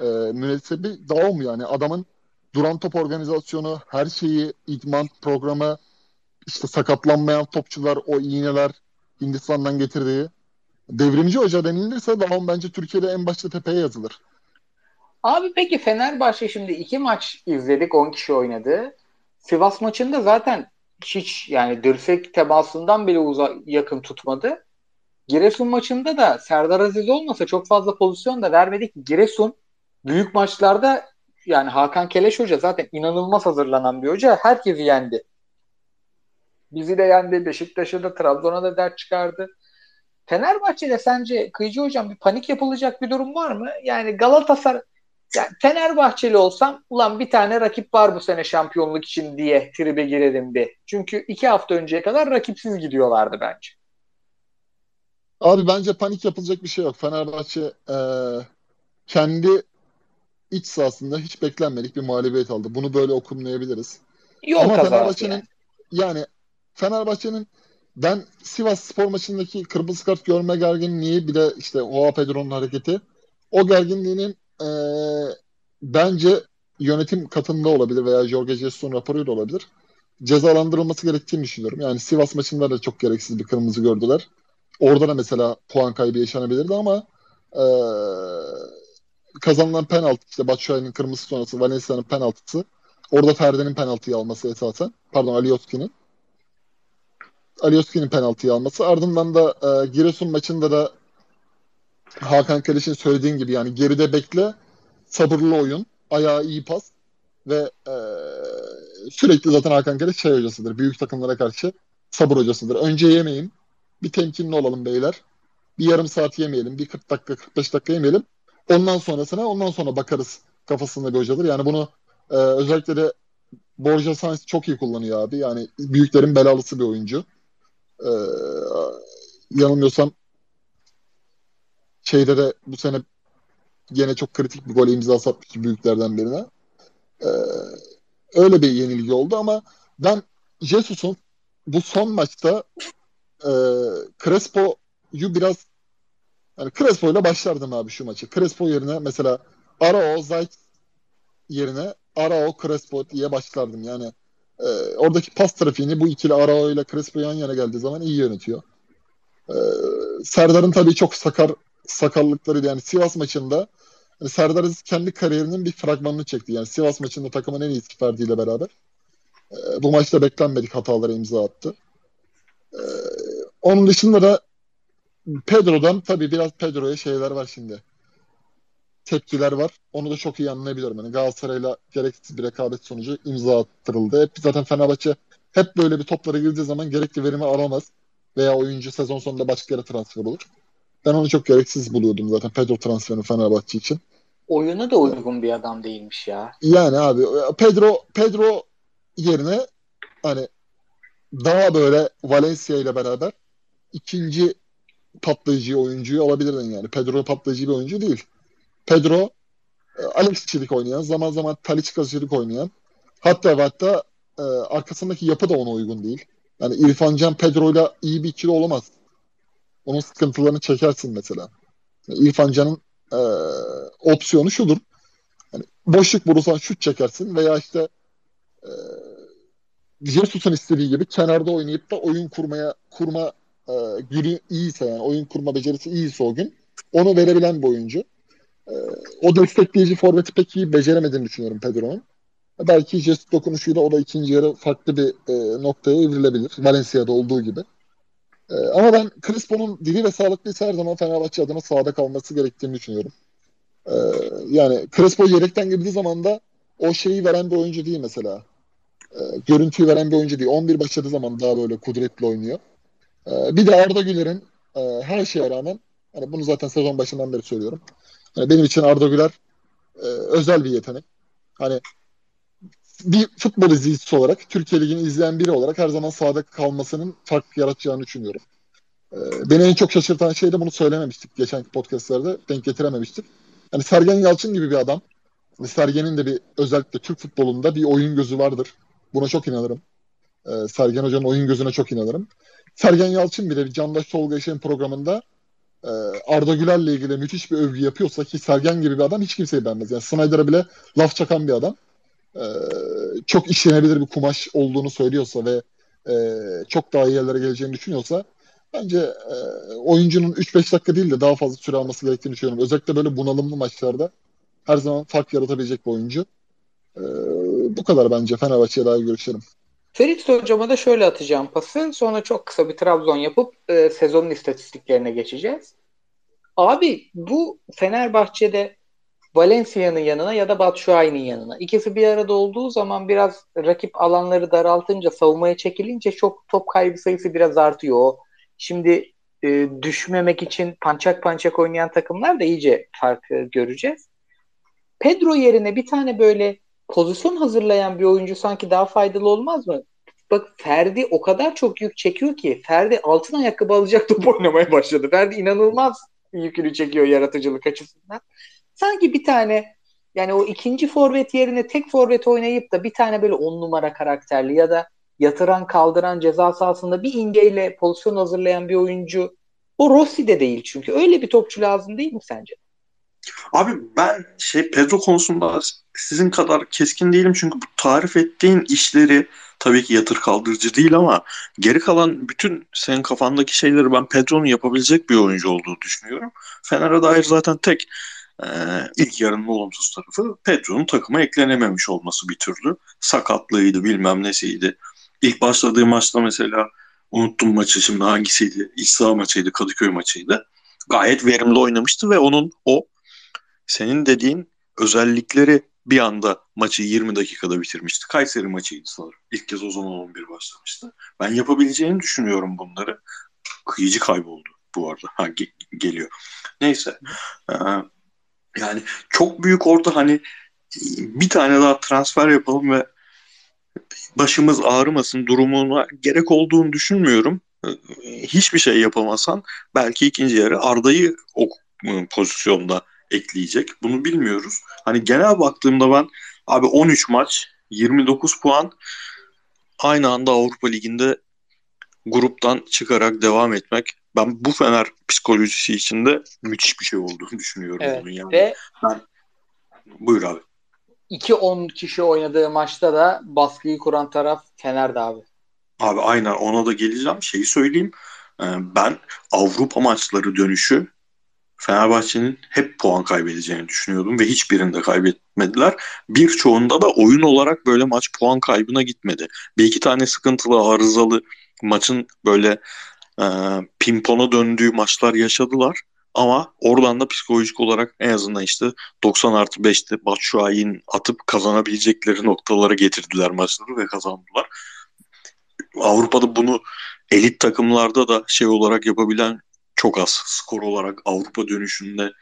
e, münesibi Daum yani. Adamın duran top organizasyonu, her şeyi, idman programı, işte sakatlanmayan topçular, o iğneler Hindistan'dan getirdiği. Devrimci hoca denilirse Daum bence Türkiye'de en başta tepeye yazılır. Abi peki Fenerbahçe şimdi iki maç izledik. 10 kişi oynadı. Sivas maçında zaten hiç yani dirsek temasından bile uza yakın tutmadı. Giresun maçında da Serdar Aziz olmasa çok fazla pozisyon da vermedik. Giresun büyük maçlarda yani Hakan Keleş Hoca zaten inanılmaz hazırlanan bir hoca. Herkesi yendi. Bizi de yendi. Beşiktaş'ı da Trabzon'a da dert çıkardı. Fenerbahçe'de sence Kıyıcı Hocam bir panik yapılacak bir durum var mı? Yani Galatasaray yani Fenerbahçeli olsam ulan bir tane rakip var bu sene şampiyonluk için diye tribe girerim bir. Çünkü iki hafta önceye kadar rakipsiz gidiyorlardı bence. Abi bence panik yapılacak bir şey yok. Fenerbahçe e, kendi iç sahasında hiç beklenmedik bir mağlubiyet aldı. Bunu böyle okumlayabiliriz. Yol Ama Fenerbahçe'nin yani. yani Fenerbahçe'nin ben Sivas Spor maçındaki kırmızı kart görme gerginliği bir de işte Oha Pedro'nun hareketi o gerginliğinin e, bence yönetim katında olabilir veya Jorge Jesus'un raporuyla olabilir. Cezalandırılması gerektiğini düşünüyorum. Yani Sivas maçında da çok gereksiz bir kırmızı gördüler. Orada da mesela puan kaybı yaşanabilirdi ama e, kazanılan penaltı işte Batshuayi'nin kırmızı sonrası Valencia'nın penaltısı orada Ferdi'nin penaltıyı alması esasen pardon Alioski'nin Alioski'nin penaltıyı alması ardından da e, Giresun maçında da Hakan Keleş'in söylediğin gibi yani geride bekle sabırlı oyun ayağı iyi pas ve e, sürekli zaten Hakan Keleş şey hocasıdır büyük takımlara karşı sabır hocasıdır. Önce yemeyin bir temkinli olalım beyler. Bir yarım saat yemeyelim. Bir 40 dakika 45 dakika yemeyelim. Ondan sonrasına ondan sonra bakarız kafasında bir hocadır. Yani bunu e, özellikle de Borja Sainz çok iyi kullanıyor abi. Yani büyüklerin belalısı bir oyuncu. E, yanılmıyorsam şeyde de bu sene Gene çok kritik bir gole imza atmış büyüklerden birine. Ee, öyle bir yenilgi oldu ama ben Jesus'un bu son maçta e, Crespo'yu biraz yani Crespo ile başlardım abi şu maçı. Crespo yerine mesela Arao, Zayt yerine Arao, Crespo diye başlardım. Yani e, oradaki pas trafiğini bu ikili Arao ile Crespo yan yana geldiği zaman iyi yönetiyor. E, Serdar'ın tabii çok sakar sakallıkları yani Sivas maçında yani Serdar kendi kariyerinin bir fragmanını çekti. Yani Sivas maçında takımın en iyisi Ferdi ile beraber. E, bu maçta beklenmedik hatalara imza attı. E, onun dışında da Pedro'dan tabii biraz Pedro'ya şeyler var şimdi. Tepkiler var. Onu da çok iyi anlayabiliyorum. Yani Galatasaray'la gereksiz bir rekabet sonucu imza attırıldı. Hep zaten Fenerbahçe hep böyle bir toplara girdiği zaman gerekli verimi alamaz. Veya oyuncu sezon sonunda başka yere transfer olur. Ben onu çok gereksiz buluyordum zaten Pedro transferini Fenerbahçe için. Oyunu da uygun bir adam değilmiş ya. Yani abi Pedro Pedro yerine hani daha böyle Valencia ile beraber ikinci patlayıcı oyuncuyu alabilirdin yani. Pedro patlayıcı bir oyuncu değil. Pedro e, Alexçilik oynayan, zaman zaman Taliçkacılık oynayan hatta hatta e, arkasındaki yapı da ona uygun değil. Yani İrfan Can Pedro'yla iyi bir ikili olamaz. Onun sıkıntılarını çekersin mesela. Yani İrfan Can'ın e, opsiyonu şudur. Yani boşluk vurursan şut çekersin veya işte e, Jesus'un istediği gibi kenarda oynayıp da oyun kurmaya kurma e, günü iyiyse yani oyun kurma becerisi iyiyse o gün onu verebilen bir oyuncu. E, o destekleyici forveti pek iyi beceremediğini düşünüyorum Pedro'nun. Belki jest dokunuşuyla o da ikinci yarı farklı bir e, noktaya evrilebilir. Valencia'da olduğu gibi. E, ama ben Crespo'nun diri ve sağlıklıysa her zaman Fenerbahçe adına sahada kalması gerektiğini düşünüyorum. E, yani Crespo yedekten girdiği zaman da o şeyi veren bir oyuncu değil mesela. E, görüntüyü veren bir oyuncu değil. 11 başladığı zaman daha böyle kudretli oynuyor. E, bir de Arda Güler'in e, her şeye rağmen hani bunu zaten sezon başından beri söylüyorum. Yani benim için Arda Güler e, özel bir yetenek. Hani bir futbol izleyicisi olarak, Türkiye Ligi'ni izleyen biri olarak her zaman sahada kalmasının fark yaratacağını düşünüyorum. Ee, beni en çok şaşırtan şey de bunu söylememiştik geçen podcastlerde, denk getirememiştik. Yani Sergen Yalçın gibi bir adam, yani Sergen'in de bir özellikle Türk futbolunda bir oyun gözü vardır. Buna çok inanırım. Ee, Sergen Hoca'nın oyun gözüne çok inanırım. Sergen Yalçın bile bir Candaş Tolga Yaşar'ın programında e, Arda Güler'le ilgili müthiş bir övgü yapıyorsa ki Sergen gibi bir adam hiç kimseyi beğenmez. Yani Snyder'a bile laf çakan bir adam. E, çok işlenebilir bir kumaş olduğunu söylüyorsa ve e, çok daha iyi yerlere geleceğini düşünüyorsa bence e, oyuncunun 3-5 dakika değil de daha fazla süre alması gerektiğini düşünüyorum. Özellikle böyle bunalımlı maçlarda her zaman fark yaratabilecek bir oyuncu. Bu kadar bence Fenerbahçe'ye dair görüşlerim. Ferit hocama da şöyle atacağım pası. Sonra çok kısa bir Trabzon yapıp e, sezonun istatistiklerine geçeceğiz. Abi bu Fenerbahçe'de Valencia'nın yanına ya da Batshuayi'nin yanına. İkisi bir arada olduğu zaman biraz rakip alanları daraltınca, savunmaya çekilince çok top kaybı sayısı biraz artıyor. Şimdi e, düşmemek için pançak pançak oynayan takımlar da iyice farkı göreceğiz. Pedro yerine bir tane böyle pozisyon hazırlayan bir oyuncu sanki daha faydalı olmaz mı? Bak Ferdi o kadar çok yük çekiyor ki Ferdi altın ayakkabı alacak top oynamaya başladı. Ferdi inanılmaz yükünü çekiyor yaratıcılık açısından. Sanki bir tane yani o ikinci forvet yerine tek forvet oynayıp da bir tane böyle on numara karakterli ya da yatıran kaldıran ceza sahasında bir ingeyle pozisyon hazırlayan bir oyuncu o Rossi de değil çünkü. Öyle bir topçu lazım değil mi sence? Abi ben şey Pedro konusunda sizin kadar keskin değilim çünkü bu tarif ettiğin işleri tabii ki yatır kaldırıcı değil ama geri kalan bütün senin kafandaki şeyleri ben Pedro'nun yapabilecek bir oyuncu olduğunu düşünüyorum. Fener'e dair zaten tek e, ilk yarının olumsuz tarafı Pedro'nun takıma eklenememiş olması bir türlü. Sakatlığıydı bilmem nesiydi. İlk başladığı maçta mesela unuttum maçı şimdi hangisiydi? İç maçıydı, Kadıköy maçıydı. Gayet verimli oynamıştı ve onun o senin dediğin özellikleri bir anda maçı 20 dakikada bitirmişti. Kayseri maçıydı sanırım. İlk kez o zaman 11 başlamıştı. Ben yapabileceğini düşünüyorum bunları. Kıyıcı kayboldu bu arada. Ha, ge- geliyor. Neyse. Ee, yani çok büyük orta hani bir tane daha transfer yapalım ve başımız ağrımasın durumuna gerek olduğunu düşünmüyorum. Hiçbir şey yapamasan belki ikinci yarı Arda'yı o pozisyonda ekleyecek? Bunu bilmiyoruz. Hani genel baktığımda ben abi 13 maç 29 puan aynı anda Avrupa Ligi'nde gruptan çıkarak devam etmek ben bu Fener psikolojisi içinde müthiş bir şey olduğunu düşünüyorum. Evet. Bunun yani. Ve ben... Buyur abi. 2-10 kişi oynadığı maçta da baskıyı kuran taraf Fener'di abi. Abi aynen ona da geleceğim. Şeyi söyleyeyim. Ee, ben Avrupa maçları dönüşü Fenerbahçe'nin hep puan kaybedeceğini düşünüyordum ve hiçbirinde kaybetmediler. Birçoğunda da oyun olarak böyle maç puan kaybına gitmedi. Bir iki tane sıkıntılı, arızalı maçın böyle e, pimpona döndüğü maçlar yaşadılar. Ama oradan da psikolojik olarak en azından işte 90 artı 5'te Batshuayi'nin atıp kazanabilecekleri noktalara getirdiler maçları ve kazandılar. Avrupa'da bunu elit takımlarda da şey olarak yapabilen çok az. Skor olarak Avrupa dönüşünde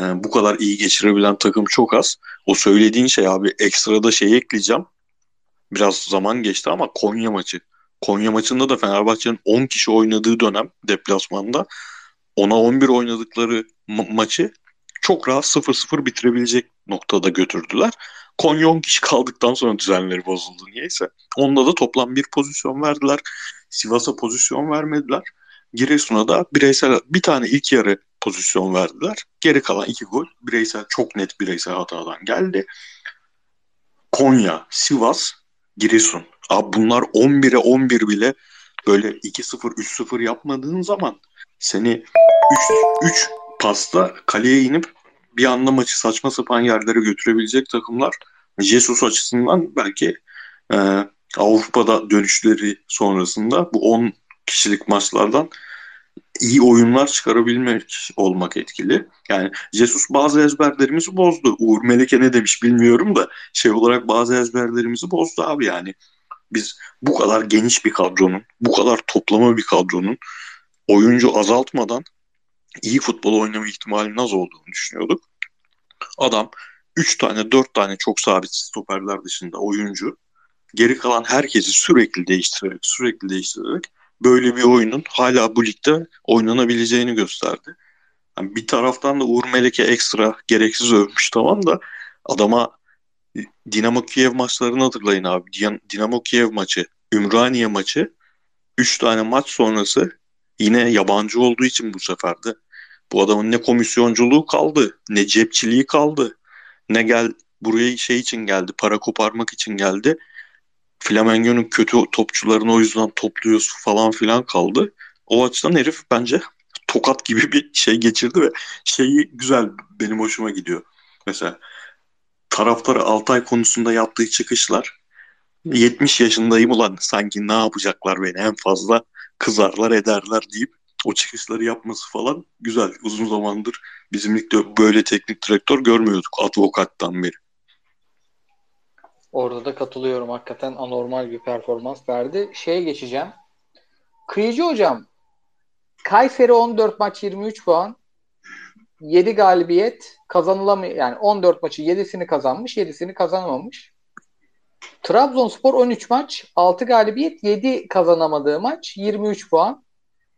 e, bu kadar iyi geçirebilen takım çok az. O söylediğin şey abi ekstrada şey ekleyeceğim. Biraz zaman geçti ama Konya maçı. Konya maçında da Fenerbahçe'nin 10 kişi oynadığı dönem deplasmanda 10'a 11 oynadıkları ma- maçı çok rahat 0-0 bitirebilecek noktada götürdüler. Konya 10 kişi kaldıktan sonra düzenleri bozuldu niyeyse. Onda da toplam bir pozisyon verdiler. Sivas'a pozisyon vermediler. Giresun'a da bireysel bir tane ilk yarı pozisyon verdiler. Geri kalan iki gol bireysel çok net bireysel hatadan geldi. Konya, Sivas, Giresun. Abi bunlar 11'e 11 bile böyle 2-0 3-0 yapmadığın zaman seni 3 3 pasta kaleye inip bir anda maçı saçma sapan yerlere götürebilecek takımlar Jesus açısından belki e, Avrupa'da dönüşleri sonrasında bu 10 kişilik maçlardan iyi oyunlar çıkarabilmek olmak etkili. Yani Jesus bazı ezberlerimizi bozdu. Uğur Meleke ne demiş bilmiyorum da şey olarak bazı ezberlerimizi bozdu abi yani. Biz bu kadar geniş bir kadronun, bu kadar toplama bir kadronun oyuncu azaltmadan iyi futbol oynama ihtimalinin az olduğunu düşünüyorduk. Adam 3 tane 4 tane çok sabit stoperler dışında oyuncu geri kalan herkesi sürekli değiştirerek sürekli değiştirerek böyle bir oyunun hala bu ligde oynanabileceğini gösterdi. Yani bir taraftan da Uğur Meleke ekstra gereksiz övmüş tamam da adama Dinamo Kiev maçlarını hatırlayın abi. Dinamo Kiev maçı, Ümraniye maçı 3 tane maç sonrası yine yabancı olduğu için bu sefer de bu adamın ne komisyonculuğu kaldı, ne cepçiliği kaldı, ne gel buraya şey için geldi, para koparmak için geldi. Flamengo'nun kötü topçularını o yüzden topluyoruz falan filan kaldı. O açıdan herif bence tokat gibi bir şey geçirdi ve şeyi güzel benim hoşuma gidiyor. Mesela taraftarı Altay konusunda yaptığı çıkışlar 70 yaşındayım ulan sanki ne yapacaklar beni en fazla kızarlar ederler deyip o çıkışları yapması falan güzel. Uzun zamandır bizim böyle teknik direktör görmüyorduk advokattan beri. Orada da katılıyorum. Hakikaten anormal bir performans verdi. Şeye geçeceğim. Kıyıcı hocam Kayseri 14 maç 23 puan 7 galibiyet kazanılamıyor. Yani 14 maçı 7'sini kazanmış 7'sini kazanamamış. Trabzonspor 13 maç 6 galibiyet 7 kazanamadığı maç 23 puan.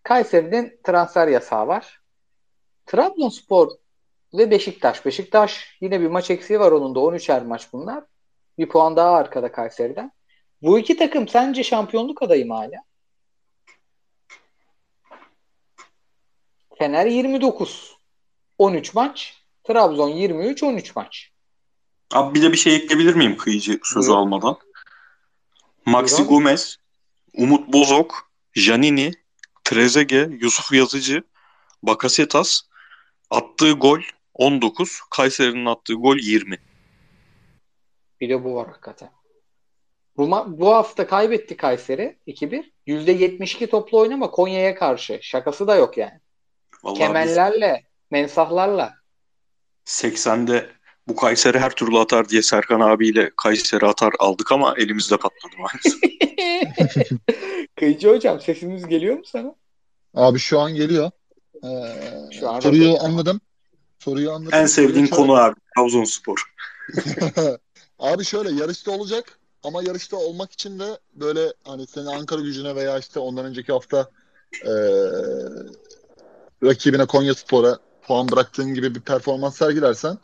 Kayseri'nin transfer yasağı var. Trabzonspor ve Beşiktaş. Beşiktaş yine bir maç eksiği var onun da 13'er maç bunlar. Bir puan daha arkada Kayseri'den. Bu iki takım sence şampiyonluk adayı mı hala? Fener 29. 13 maç. Trabzon 23 13 maç. Abi bir de bir şey ekleyebilir miyim kıyıcı sözü Buyurun. almadan? Maxi Buyurun. Gomez, Umut Bozok, Janini, Trezege, Yusuf Yazıcı, Bakasetas attığı gol 19, Kayseri'nin attığı gol 20. Bir de bu var hakikaten. Bu, bu hafta kaybetti Kayseri 2-1. %72 toplu oynama Konya'ya karşı. Şakası da yok yani. Vallahi Kemerlerle, biz... mensahlarla. 80'de bu Kayseri her türlü atar diye Serkan abiyle Kayseri atar aldık ama elimizde patladı maalesef. Kayıcı hocam sesimiz geliyor mu sana? Abi şu an geliyor. Ee, şu an soruyu anladım. Soruyu anladım. En sevdiğin konu abi Trabzonspor. Abi şöyle yarışta olacak ama yarışta olmak için de böyle hani senin Ankara gücüne veya işte ondan önceki hafta e, rakibine Konya Spor'a puan bıraktığın gibi bir performans sergilersen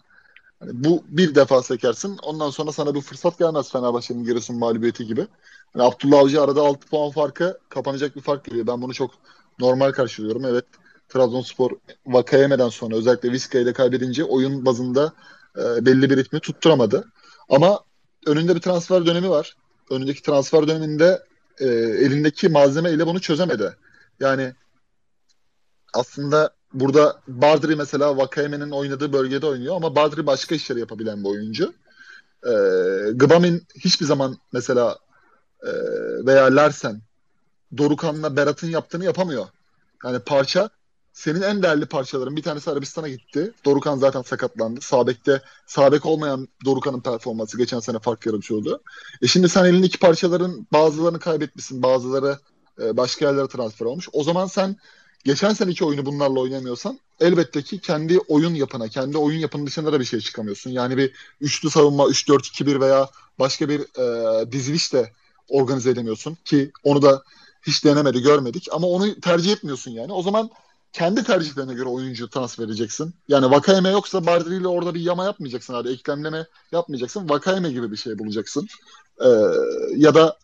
hani bu bir defa sekersin. Ondan sonra sana bir fırsat gelmez Fenerbahçe'nin Giresun mağlubiyeti gibi. Yani Abdullah Avcı arada 6 puan farkı kapanacak bir fark geliyor. Ben bunu çok normal karşılıyorum. Evet Trabzonspor Vakayeme'den sonra özellikle Vizca ile kaybedince oyun bazında e, belli bir ritmi tutturamadı. Ama önünde bir transfer dönemi var. Önündeki transfer döneminde e, elindeki malzeme ile bunu çözemedi. Yani aslında burada Bardri mesela Vakayeme'nin oynadığı bölgede oynuyor ama Bardri başka işleri yapabilen bir oyuncu. E, Gbamin hiçbir zaman mesela e, veya Larsen Dorukan'la Berat'ın yaptığını yapamıyor. Yani parça senin en değerli parçaların bir tanesi Arabistan'a gitti. Dorukan zaten sakatlandı. Sabek'te sabek olmayan Dorukan'ın performansı geçen sene fark yaratıyordu. E şimdi sen elindeki parçaların bazılarını kaybetmişsin. Bazıları e, başka yerlere transfer olmuş. O zaman sen geçen seneki oyunu bunlarla oynamıyorsan elbette ki kendi oyun yapına, kendi oyun yapının dışında da bir şey çıkamıyorsun. Yani bir üçlü savunma, 3-4-2-1 veya başka bir e, diziliş de organize edemiyorsun ki onu da hiç denemedi, görmedik ama onu tercih etmiyorsun yani. O zaman kendi tercihlerine göre oyuncu transfer edeceksin. Yani Vakayeme yoksa Bardri ile orada bir yama yapmayacaksın abi. Eklemleme yapmayacaksın. Vakayeme gibi bir şey bulacaksın. Ee, ya da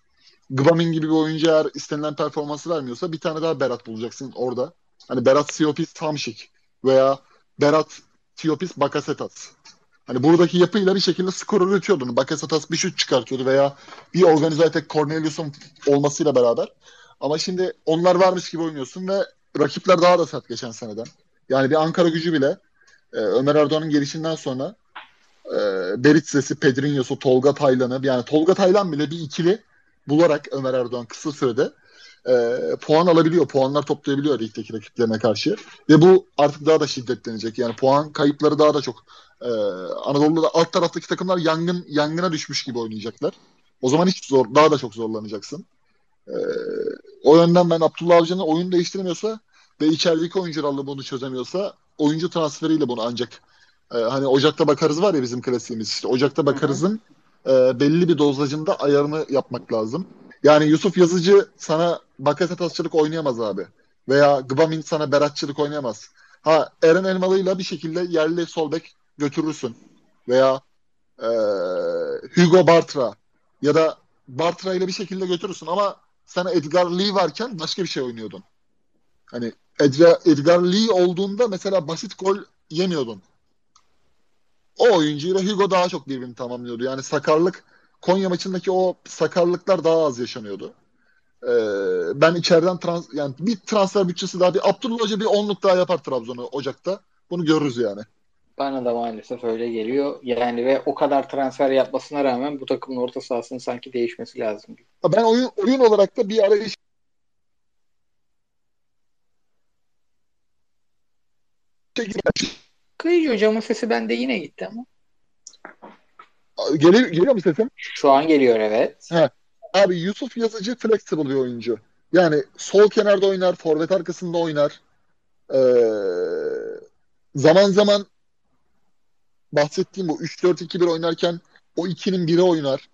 Gbamin gibi bir oyuncu eğer istenilen performansı vermiyorsa bir tane daha Berat bulacaksın orada. Hani Berat Siopis Tamşik veya Berat Siopis Bakasetas. Hani buradaki yapıyla bir şekilde skor üretiyordun. Bakasetas bir şut çıkartıyordu veya bir organize tek Cornelius'un olmasıyla beraber. Ama şimdi onlar varmış gibi oynuyorsun ve rakipler daha da sert geçen seneden. Yani bir Ankara gücü bile e, Ömer Erdoğan'ın gelişinden sonra e, Beritses'i, Pedrinho'su, Tolga Taylan'ı yani Tolga Taylan bile bir ikili bularak Ömer Erdoğan kısa sürede e, puan alabiliyor, puanlar toplayabiliyor ligdeki rakiplerine karşı. Ve bu artık daha da şiddetlenecek. Yani puan kayıpları daha da çok e, Anadolu'da alt taraftaki takımlar yangın yangına düşmüş gibi oynayacaklar. O zaman hiç zor, daha da çok zorlanacaksın. E, o yönden ben Abdullah Avcı'nın oyun değiştirmiyorsa ve içerideki oyuncularla bunu çözemiyorsa oyuncu transferiyle bunu ancak e, hani Ocak'ta bakarız var ya bizim klasiğimiz işte Ocak'ta bakarızın e, belli bir dozajında ayarını yapmak lazım. Yani Yusuf Yazıcı sana Bakasetasçılık oynayamaz abi. Veya Gbamin sana Beratçılık oynayamaz. Ha Eren Elmalı'yla bir şekilde yerli sol bek götürürsün. Veya e, Hugo Bartra ya da Bartra ile bir şekilde götürürsün ama sana Edgar Lee varken başka bir şey oynuyordun. Hani Edgar, Edgar Lee olduğunda mesela basit gol yemiyordun. O oyuncuyla Hugo daha çok birbirini tamamlıyordu. Yani sakarlık Konya maçındaki o sakarlıklar daha az yaşanıyordu. Ee, ben içeriden trans, yani bir transfer bütçesi daha bir Abdullah Hoca bir onluk daha yapar Trabzon'u Ocak'ta. Bunu görürüz yani. Bana da maalesef öyle geliyor. Yani ve o kadar transfer yapmasına rağmen bu takımın orta sahasının sanki değişmesi lazım. Ben oyun oyun olarak da bir arayış Kıyıcı hocamın sesi bende yine gitti ama. Geliyor, geliyor mu sesim? Şu an geliyor evet. He. Abi Yusuf Yazıcı flexible bir oyuncu. Yani sol kenarda oynar, forvet arkasında oynar. Ee, zaman zaman bahsettiğim bu 3-4-2-1 oynarken o ikinin biri oynar.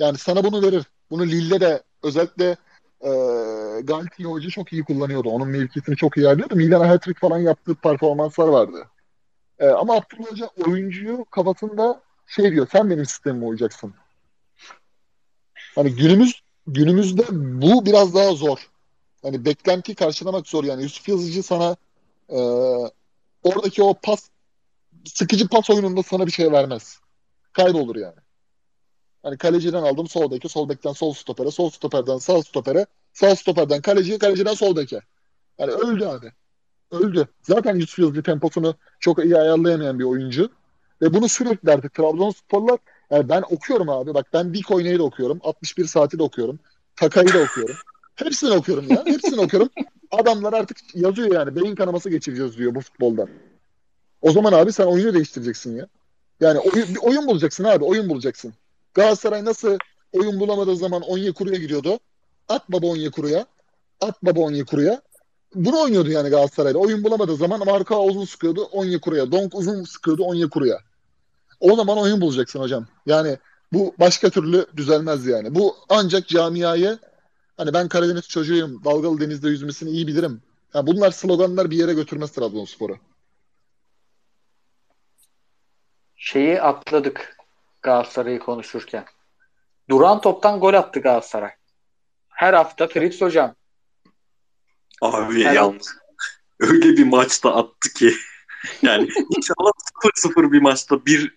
Yani sana bunu verir. Bunu Lille de özellikle e, Galtier Hoca çok iyi kullanıyordu. Onun mevkisini çok iyi ayarlıyordu. Milan'a hat-trick falan yaptığı performanslar vardı. E, ama Abdullah Hoca oyuncuyu kafasında şey diyor sen benim sistemime uyacaksın. Hani günümüz günümüzde bu biraz daha zor. Hani beklenti karşılamak zor yani. Yusuf Yazıcı sana e, oradaki o pas sıkıcı pas oyununda sana bir şey vermez. Kaybolur yani. Hani kaleciden aldım sol beke, sol bekten sol stopere, sol stoperden sağ stopere, sağ stoperden kaleciye, kaleciden sol beke. Yani öldü abi. Öldü. Zaten Yusuf Yazıcı temposunu çok iyi ayarlayamayan bir oyuncu. Ve bunu sürekli artık Trabzonsporlar yani ben okuyorum abi. Bak ben Dik oynayı da okuyorum. 61 saati de okuyorum. Takayı da okuyorum. Hepsini okuyorum ya. Hepsini okuyorum. Adamlar artık yazıyor yani. Beyin kanaması geçireceğiz diyor bu futboldan. O zaman abi sen oyunu değiştireceksin ya. Yani oyun, bir oyun bulacaksın abi. Oyun bulacaksın. Galatasaray nasıl oyun bulamadığı zaman Onyekuru'ya gidiyordu. At baba Onyekuru'ya. At baba Onyekuru'ya. Bunu oynuyordu yani Galatasaray'da. Oyun bulamadığı zaman Marka uzun sıkıyordu Onyekuru'ya. Donk uzun sıkıyordu Onyekuru'ya. O zaman oyun bulacaksın hocam. Yani bu başka türlü düzelmez yani. Bu ancak camiayı hani ben Karadeniz çocuğuyum, dalgalı denizde yüzmesini iyi bilirim. Yani bunlar sloganlar bir yere götürmez Trabzonspor'u. şeyi atladık Galatasaray'ı konuşurken. Duran toptan gol attı Galatasaray. Her hafta Fritz hocam. Abi Her yalnız öyle bir maçta attı ki yani inşallah 0-0 bir maçta bir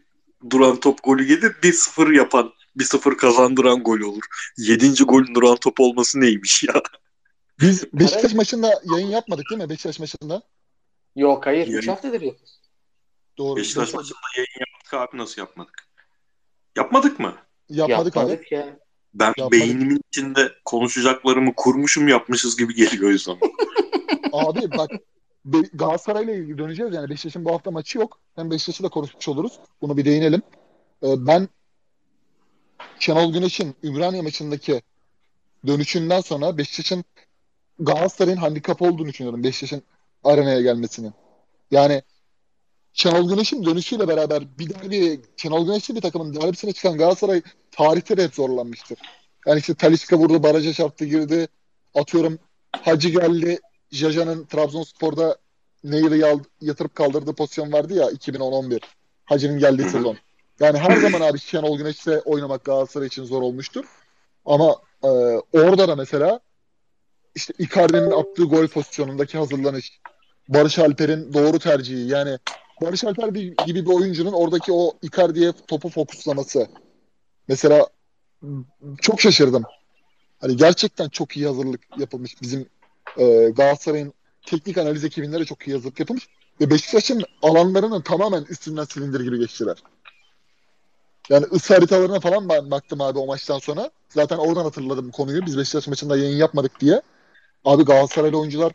duran top golü gelir 1-0 yapan 1-0 kazandıran gol olur. 7. golün duran top olması neymiş ya? Biz Beşiktaş maçında yayın yapmadık değil mi? Beşiktaş maçında. Yok hayır. 3 haftadır yapıyoruz. Doğru. Beşiktaş Beşiktaş maçında yayın yaptık abi nasıl yapmadık? Yapmadık mı? Yapmadık, yapmadık abi. Ya. Ben yapmadık. beynimin içinde konuşacaklarımı kurmuşum yapmışız gibi geliyor o yüzden. abi bak Be- Galatasaray'la ilgili döneceğiz. Yani Beşiktaş'ın bu hafta maçı yok. Hem Beşiktaş'ı da konuşmuş oluruz. Bunu bir değinelim. Ee, ben Şenol Güneş'in Ümraniye maçındaki dönüşünden sonra Beşiktaş'ın Galatasaray'ın handikap olduğunu düşünüyorum. Beşiktaş'ın arenaya gelmesinin. Yani Şenol Güneş'in dönüşüyle beraber bir derbi, Şenol Güneş'li bir takımın derbisine çıkan Galatasaray tarihte de hep zorlanmıştır. Yani işte Talisca vurdu, baraja çarptı girdi. Atıyorum Hacı geldi, Jaja'nın Trabzonspor'da Neyri yatırıp kaldırdığı pozisyon vardı ya 2010-11. Hacı'nın geldiği sezon. Yani her zaman abi Şenol Güneş'le oynamak Galatasaray için zor olmuştur. Ama e, orada da mesela işte Icardi'nin attığı gol pozisyonundaki hazırlanış, Barış Alper'in doğru tercihi yani Barış Alper gibi bir oyuncunun oradaki o Icardi'ye topu fokuslaması. Mesela çok şaşırdım. Hani gerçekten çok iyi hazırlık yapılmış bizim e, Galatasaray'ın teknik analiz ekibinde de çok iyi hazırlık yapılmış. Ve Beşiktaş'ın alanlarının tamamen üstünden silindir gibi geçtiler. Yani ısı haritalarına falan ben baktım abi o maçtan sonra. Zaten oradan hatırladım konuyu. Biz Beşiktaş maçında yayın yapmadık diye. Abi Galatasaraylı oyuncular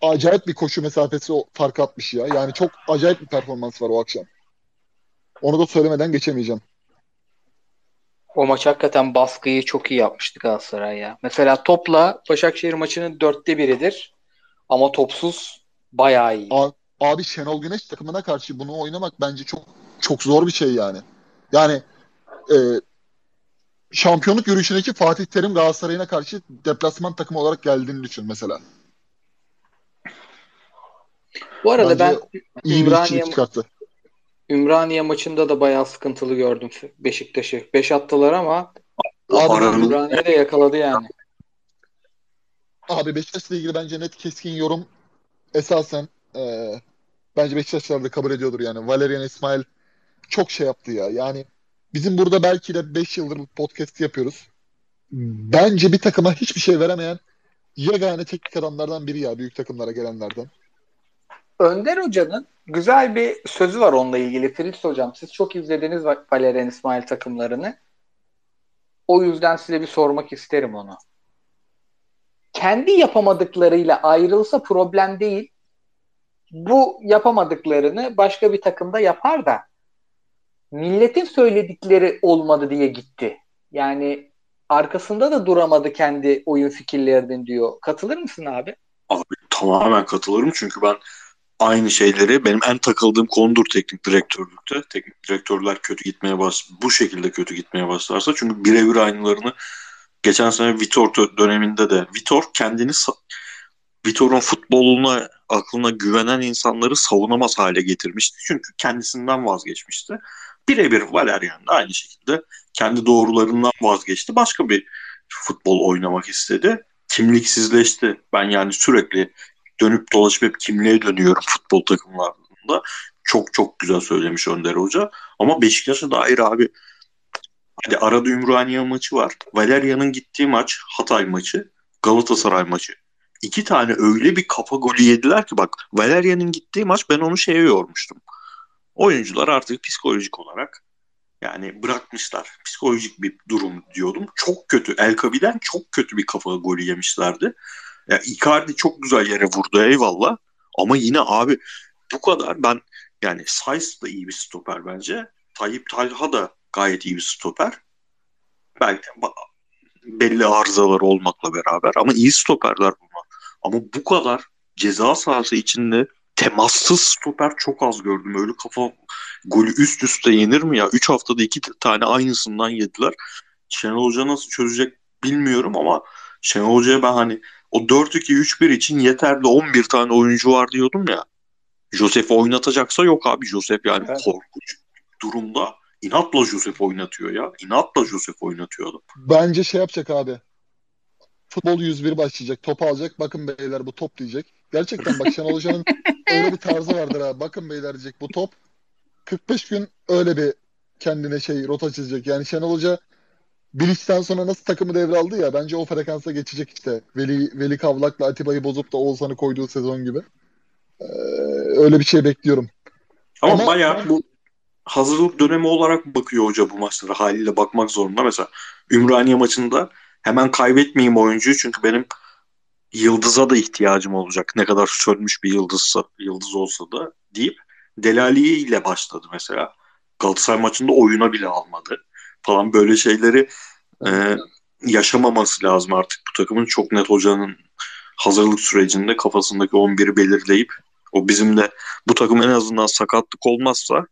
acayip bir koşu mesafesi fark atmış ya. Yani çok acayip bir performans var o akşam. Onu da söylemeden geçemeyeceğim. O maç hakikaten baskıyı çok iyi yapmıştı Galatasaray ya. Mesela topla Başakşehir maçının dörtte biridir. Ama topsuz bayağı iyi. Abi Şenol Güneş takımına karşı bunu oynamak bence çok çok zor bir şey yani. Yani e, şampiyonluk yürüyüşündeki Fatih Terim Galatasaray'ına karşı deplasman takımı olarak geldiğini düşün mesela. Bu arada Bence ben Ümraniye, çıkarttı. Ümraniye maçında da bayağı sıkıntılı gördüm Beşiktaş'ı. Beş attılar ama abi Ümraniye de yakaladı yani. Abi Beşiktaş'la ilgili bence net keskin yorum esasen e, bence Beşiktaşlar da kabul ediyordur yani. Valerian İsmail çok şey yaptı ya. Yani bizim burada belki de 5 yıldır podcast yapıyoruz. Bence bir takıma hiçbir şey veremeyen yegane teknik adamlardan biri ya büyük takımlara gelenlerden. Önder Hoca'nın güzel bir sözü var onunla ilgili. Fritz Hocam siz çok izlediniz Valerian İsmail takımlarını. O yüzden size bir sormak isterim onu. Kendi yapamadıklarıyla ayrılsa problem değil. Bu yapamadıklarını başka bir takımda yapar da milletin söyledikleri olmadı diye gitti. Yani arkasında da duramadı kendi oyun fikirlerinin diyor. Katılır mısın abi? Abi tamamen katılırım çünkü ben aynı şeyleri benim en takıldığım konudur teknik direktörlükte. Teknik direktörler kötü gitmeye bas bu şekilde kötü gitmeye başlarsa çünkü birebir aynılarını geçen sene Vitor döneminde de Vitor kendini Vitor'un futboluna aklına güvenen insanları savunamaz hale getirmişti. Çünkü kendisinden vazgeçmişti. Birebir Valerian da aynı şekilde kendi doğrularından vazgeçti. Başka bir futbol oynamak istedi. Kimliksizleşti. Ben yani sürekli dönüp dolaşıp hep kimliğe dönüyorum futbol takımlarında. Çok çok güzel söylemiş Önder Hoca. Ama Beşiktaş'a dair abi hadi arada Ümraniye maçı var. Valerian'ın gittiği maç Hatay maçı. Galatasaray maçı. İki tane öyle bir kafa golü yediler ki bak Valerian'ın gittiği maç ben onu şeye yormuştum. Oyuncular artık psikolojik olarak yani bırakmışlar. Psikolojik bir durum diyordum. Çok kötü. El Kabi'den çok kötü bir kafa golü yemişlerdi. Ya Icardi çok güzel yere vurdu eyvallah. Ama yine abi bu kadar ben yani Saiz da iyi bir stoper bence. Tayyip Talha da gayet iyi bir stoper. Belki belli arızalar olmakla beraber ama iyi stoperler bunlar. Ama bu kadar ceza sahası içinde temassız stoper çok az gördüm. Öyle kafa golü üst üste yenir mi ya? 3 haftada 2 tane aynısından yediler. Şenol Hoca nasıl çözecek bilmiyorum ama Şenol Hoca'ya ben hani o 4-2-3-1 için yeterli 11 tane oyuncu var diyordum ya. Joseph oynatacaksa yok abi Joseph yani evet. korkunç. durumda inatla Josef oynatıyor ya. İnatla Josef oynatıyor adam. Bence şey yapacak abi. Futbol 101 başlayacak. Topu alacak. Bakın beyler bu top diyecek. Gerçekten bak Şenol Hoca'nın öyle bir tarzı vardır ha. Bakın beyler diyecek bu top. 45 gün öyle bir kendine şey rota çizecek. Yani Şenol Hoca Bilic'ten sonra nasıl takımı devraldı ya bence o frekansa geçecek işte. Veli, Veli Kavlak'la Atiba'yı bozup da Oğuzhan'ı koyduğu sezon gibi. Ee, öyle bir şey bekliyorum. Ama, Ama bayağı bu hazırlık dönemi olarak bakıyor hoca bu maçlara haliyle bakmak zorunda. Mesela Ümraniye maçında hemen kaybetmeyeyim oyuncuyu çünkü benim yıldıza da ihtiyacım olacak. Ne kadar sönmüş bir yıldızsa, yıldız olsa da deyip Delaliye ile başladı mesela. Galatasaray maçında oyuna bile almadı falan böyle şeyleri e, yaşamaması lazım artık bu takımın. Çok net hocanın hazırlık sürecinde kafasındaki 11'i belirleyip o bizim de bu takım en azından sakatlık olmazsa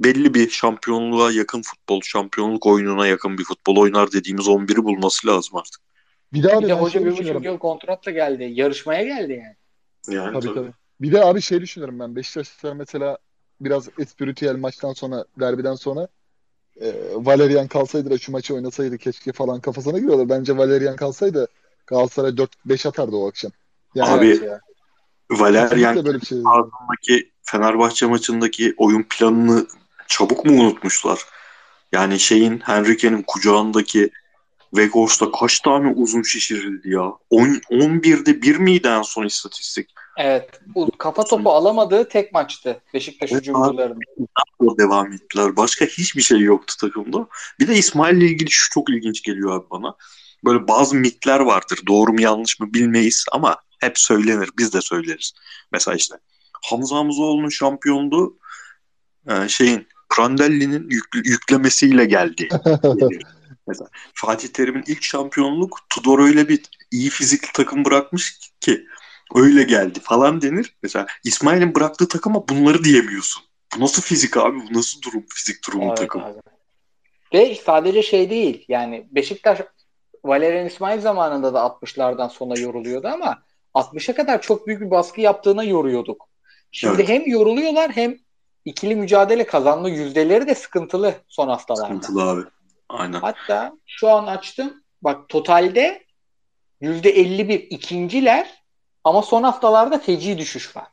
belli bir şampiyonluğa yakın futbol, şampiyonluk oyununa yakın bir futbol oynar dediğimiz 11'i bulması lazım artık. Bir abi, bir de hoca şey bir buçuk yıl kontratla geldi. Yarışmaya geldi yani. Yani tabii, tabii. tabii. Bir de abi şey düşünüyorum ben. Beşiktaşlar mesela biraz espritüel maçtan sonra, derbiden sonra e, Valerian kalsaydı da şu maçı oynasaydı keşke falan kafasına giriyorlar. Bence Valerian kalsaydı Galatasaray 4-5 atardı o akşam. Yani Abi ya. Valerian böyle bir şey Fenerbahçe maçındaki oyun planını çabuk mu unutmuşlar? Yani şeyin Henrique'nin kucağındaki Vegors'ta kaç tane uzun şişirildi ya? 10, 11'de bir miydi en son istatistik? Evet. Kafa topu alamadığı tek maçtı Beşiktaş evet, hücumcularının. Devam ettiler. Başka hiçbir şey yoktu takımda. Bir de İsmail ile ilgili şu çok ilginç geliyor abi bana. Böyle bazı mitler vardır. Doğru mu yanlış mı bilmeyiz ama hep söylenir. Biz de söyleriz. Mesela işte Hamza Hamzoğlu'nun şampiyonluğu e, şeyin Prandelli'nin yük, yüklemesiyle geldi. Mesela Fatih Terim'in ilk şampiyonluk Tudor öyle bir iyi fizikli takım bırakmış ki öyle geldi falan denir. Mesela İsmail'in bıraktığı takıma bunları diyemiyorsun. Bu nasıl fizik abi? Bu nasıl durum? Fizik durumu evet, takım. Abi. Ve sadece şey değil. Yani Beşiktaş Valerian İsmail zamanında da 60'lardan sonra yoruluyordu ama 60'a kadar çok büyük bir baskı yaptığına yoruyorduk. Şimdi evet. hem yoruluyorlar hem ikili mücadele kazanma yüzdeleri de sıkıntılı son haftalarda. Sıkıntılı abi. Aynen. Hatta şu an açtım. Bak totalde %51 ikinciler ama son haftalarda feci düşüş var.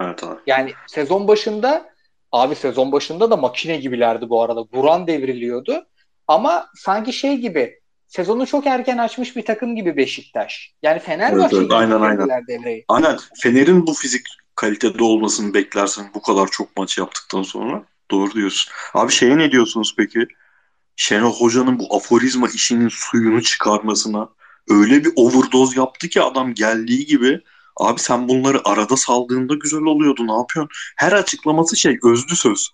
Evet abi. Yani sezon başında abi sezon başında da makine gibilerdi bu arada. Buran devriliyordu. Ama sanki şey gibi sezonu çok erken açmış bir takım gibi Beşiktaş. Yani Fenerbahçe evet, evet, aynen, aynen. devreyi. Aynen. Fener'in bu fizik kalitede olmasını beklersin bu kadar çok maç yaptıktan sonra. Doğru diyorsun. Abi şeye ne diyorsunuz peki? Şenol Hoca'nın bu aforizma işinin suyunu çıkarmasına öyle bir overdose yaptı ki adam geldiği gibi abi sen bunları arada saldığında güzel oluyordu ne yapıyorsun? Her açıklaması şey özlü söz.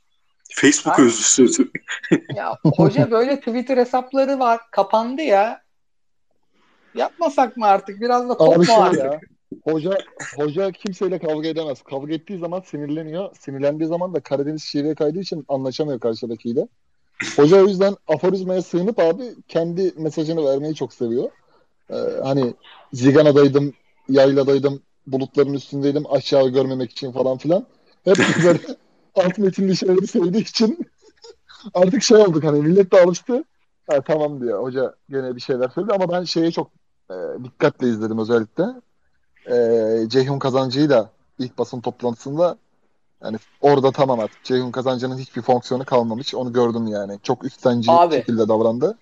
Facebook Aynen. özlü sözü. ya hoca böyle Twitter hesapları var. Kapandı ya. Yapmasak mı artık? Biraz da top mu artık? Ya. Hoca hoca kimseyle kavga edemez. Kavga ettiği zaman sinirleniyor. Sinirlendiği zaman da Karadeniz şiveye kaydığı için anlaşamıyor karşıdakiyle. Hoca o yüzden aforizmaya sığınıp abi kendi mesajını vermeyi çok seviyor. Ee, hani Zigana'daydım, yayladaydım, bulutların üstündeydim aşağı görmemek için falan filan. Hep böyle alt metinli şeyleri sevdiği için artık şey olduk hani millet de alıştı. Ha, tamam diyor hoca gene bir şeyler söyledi ama ben şeye çok e, dikkatle izledim özellikle. E, Ceyhun Kazancı'yı da ilk basın toplantısında yani orada tamam artık Ceyhun Kazancı'nın hiçbir fonksiyonu kalmamış. Onu gördüm yani. Çok üstenci Abi, şekilde davrandı.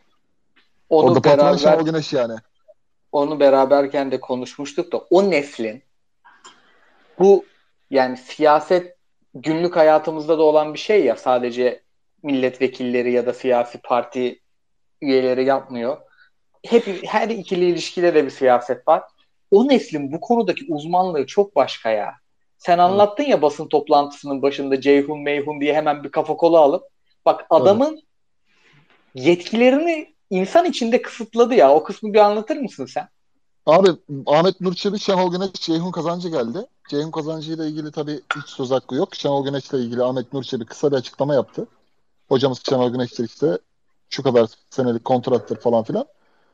Onu orada beraber, patron Şenol Güneş yani. Onu beraberken de konuşmuştuk da o neslin bu yani siyaset günlük hayatımızda da olan bir şey ya sadece milletvekilleri ya da siyasi parti üyeleri yapmıyor. Hep her ikili ilişkide de bir siyaset var. O neslin bu konudaki uzmanlığı çok başka ya. Sen anlattın ya basın toplantısının başında Ceyhun Meyhun diye hemen bir kafa kola alıp bak adamın yetkilerini insan içinde kısıtladı ya. O kısmı bir anlatır mısın sen? Abi Ahmet Nur Çebi, Şenol Güneş, Ceyhun Kazancı geldi. Ceyhun Kazancı ile ilgili tabii hiç söz hakkı yok. Şenol Güneş ile ilgili Ahmet Nur Çebi kısa bir açıklama yaptı. Hocamız Şenol Güneş'tir işte şu kadar senelik kontraktır falan filan.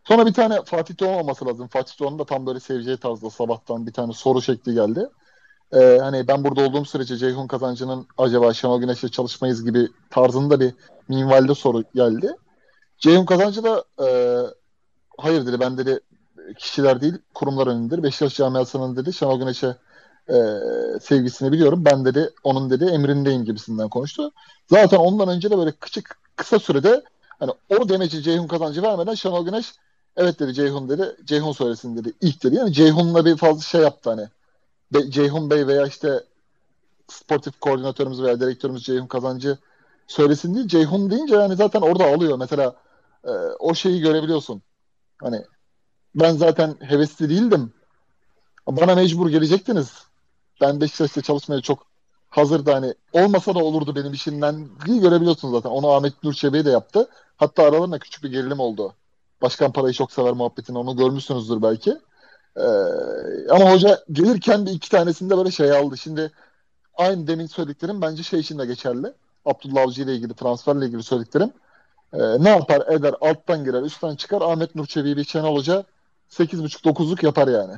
Sonra bir tane Fatih Doğan olması lazım. Fatih Doğan'ın da tam böyle seveceği tarzda sabahtan bir tane soru şekli geldi. e, hani ben burada olduğum sürece Ceyhun Kazancı'nın acaba Şenol Güneş'le çalışmayız gibi tarzında bir minvalde soru geldi. Ceyhun Kazancı da e, hayır dedi ben dedi kişiler değil kurumlar önündedir. Beşiktaş camiasının dedi Şenol Güneş'e e, sevgisini biliyorum. Ben dedi onun dedi emrindeyim gibisinden konuştu. Zaten ondan önce de böyle küçük kısa sürede hani o demeci Ceyhun kazancı vermeden Şenol Güneş evet dedi Ceyhun dedi. Ceyhun söylesin dedi. ilk dedi. Yani Ceyhun'la bir fazla şey yaptı hani. Be, Ceyhun Bey veya işte sportif koordinatörümüz veya direktörümüz Ceyhun Kazancı söylesin değil. Ceyhun deyince yani zaten orada alıyor. Mesela e, o şeyi görebiliyorsun. Hani ben zaten hevesli değildim. Bana mecbur gelecektiniz. Ben Beşiktaş'ta çalışmaya çok hazırdı hani olmasa da olurdu benim işimden diye görebiliyorsunuz zaten. Onu Ahmet Nur Çebi de yaptı. Hatta aralarında küçük bir gerilim oldu. Başkan parayı çok sever muhabbetini onu görmüşsünüzdür belki. Ee, ama hoca gelirken bir iki tanesinde böyle şey aldı. Şimdi aynı demin söylediklerim bence şey için de geçerli. Abdullah Avcı ile ilgili transferle ilgili söylediklerim. Ee, ne yapar eder alttan girer üstten çıkar Ahmet Nur Çebi bir Şenol Hoca 8.5-9'luk yapar yani.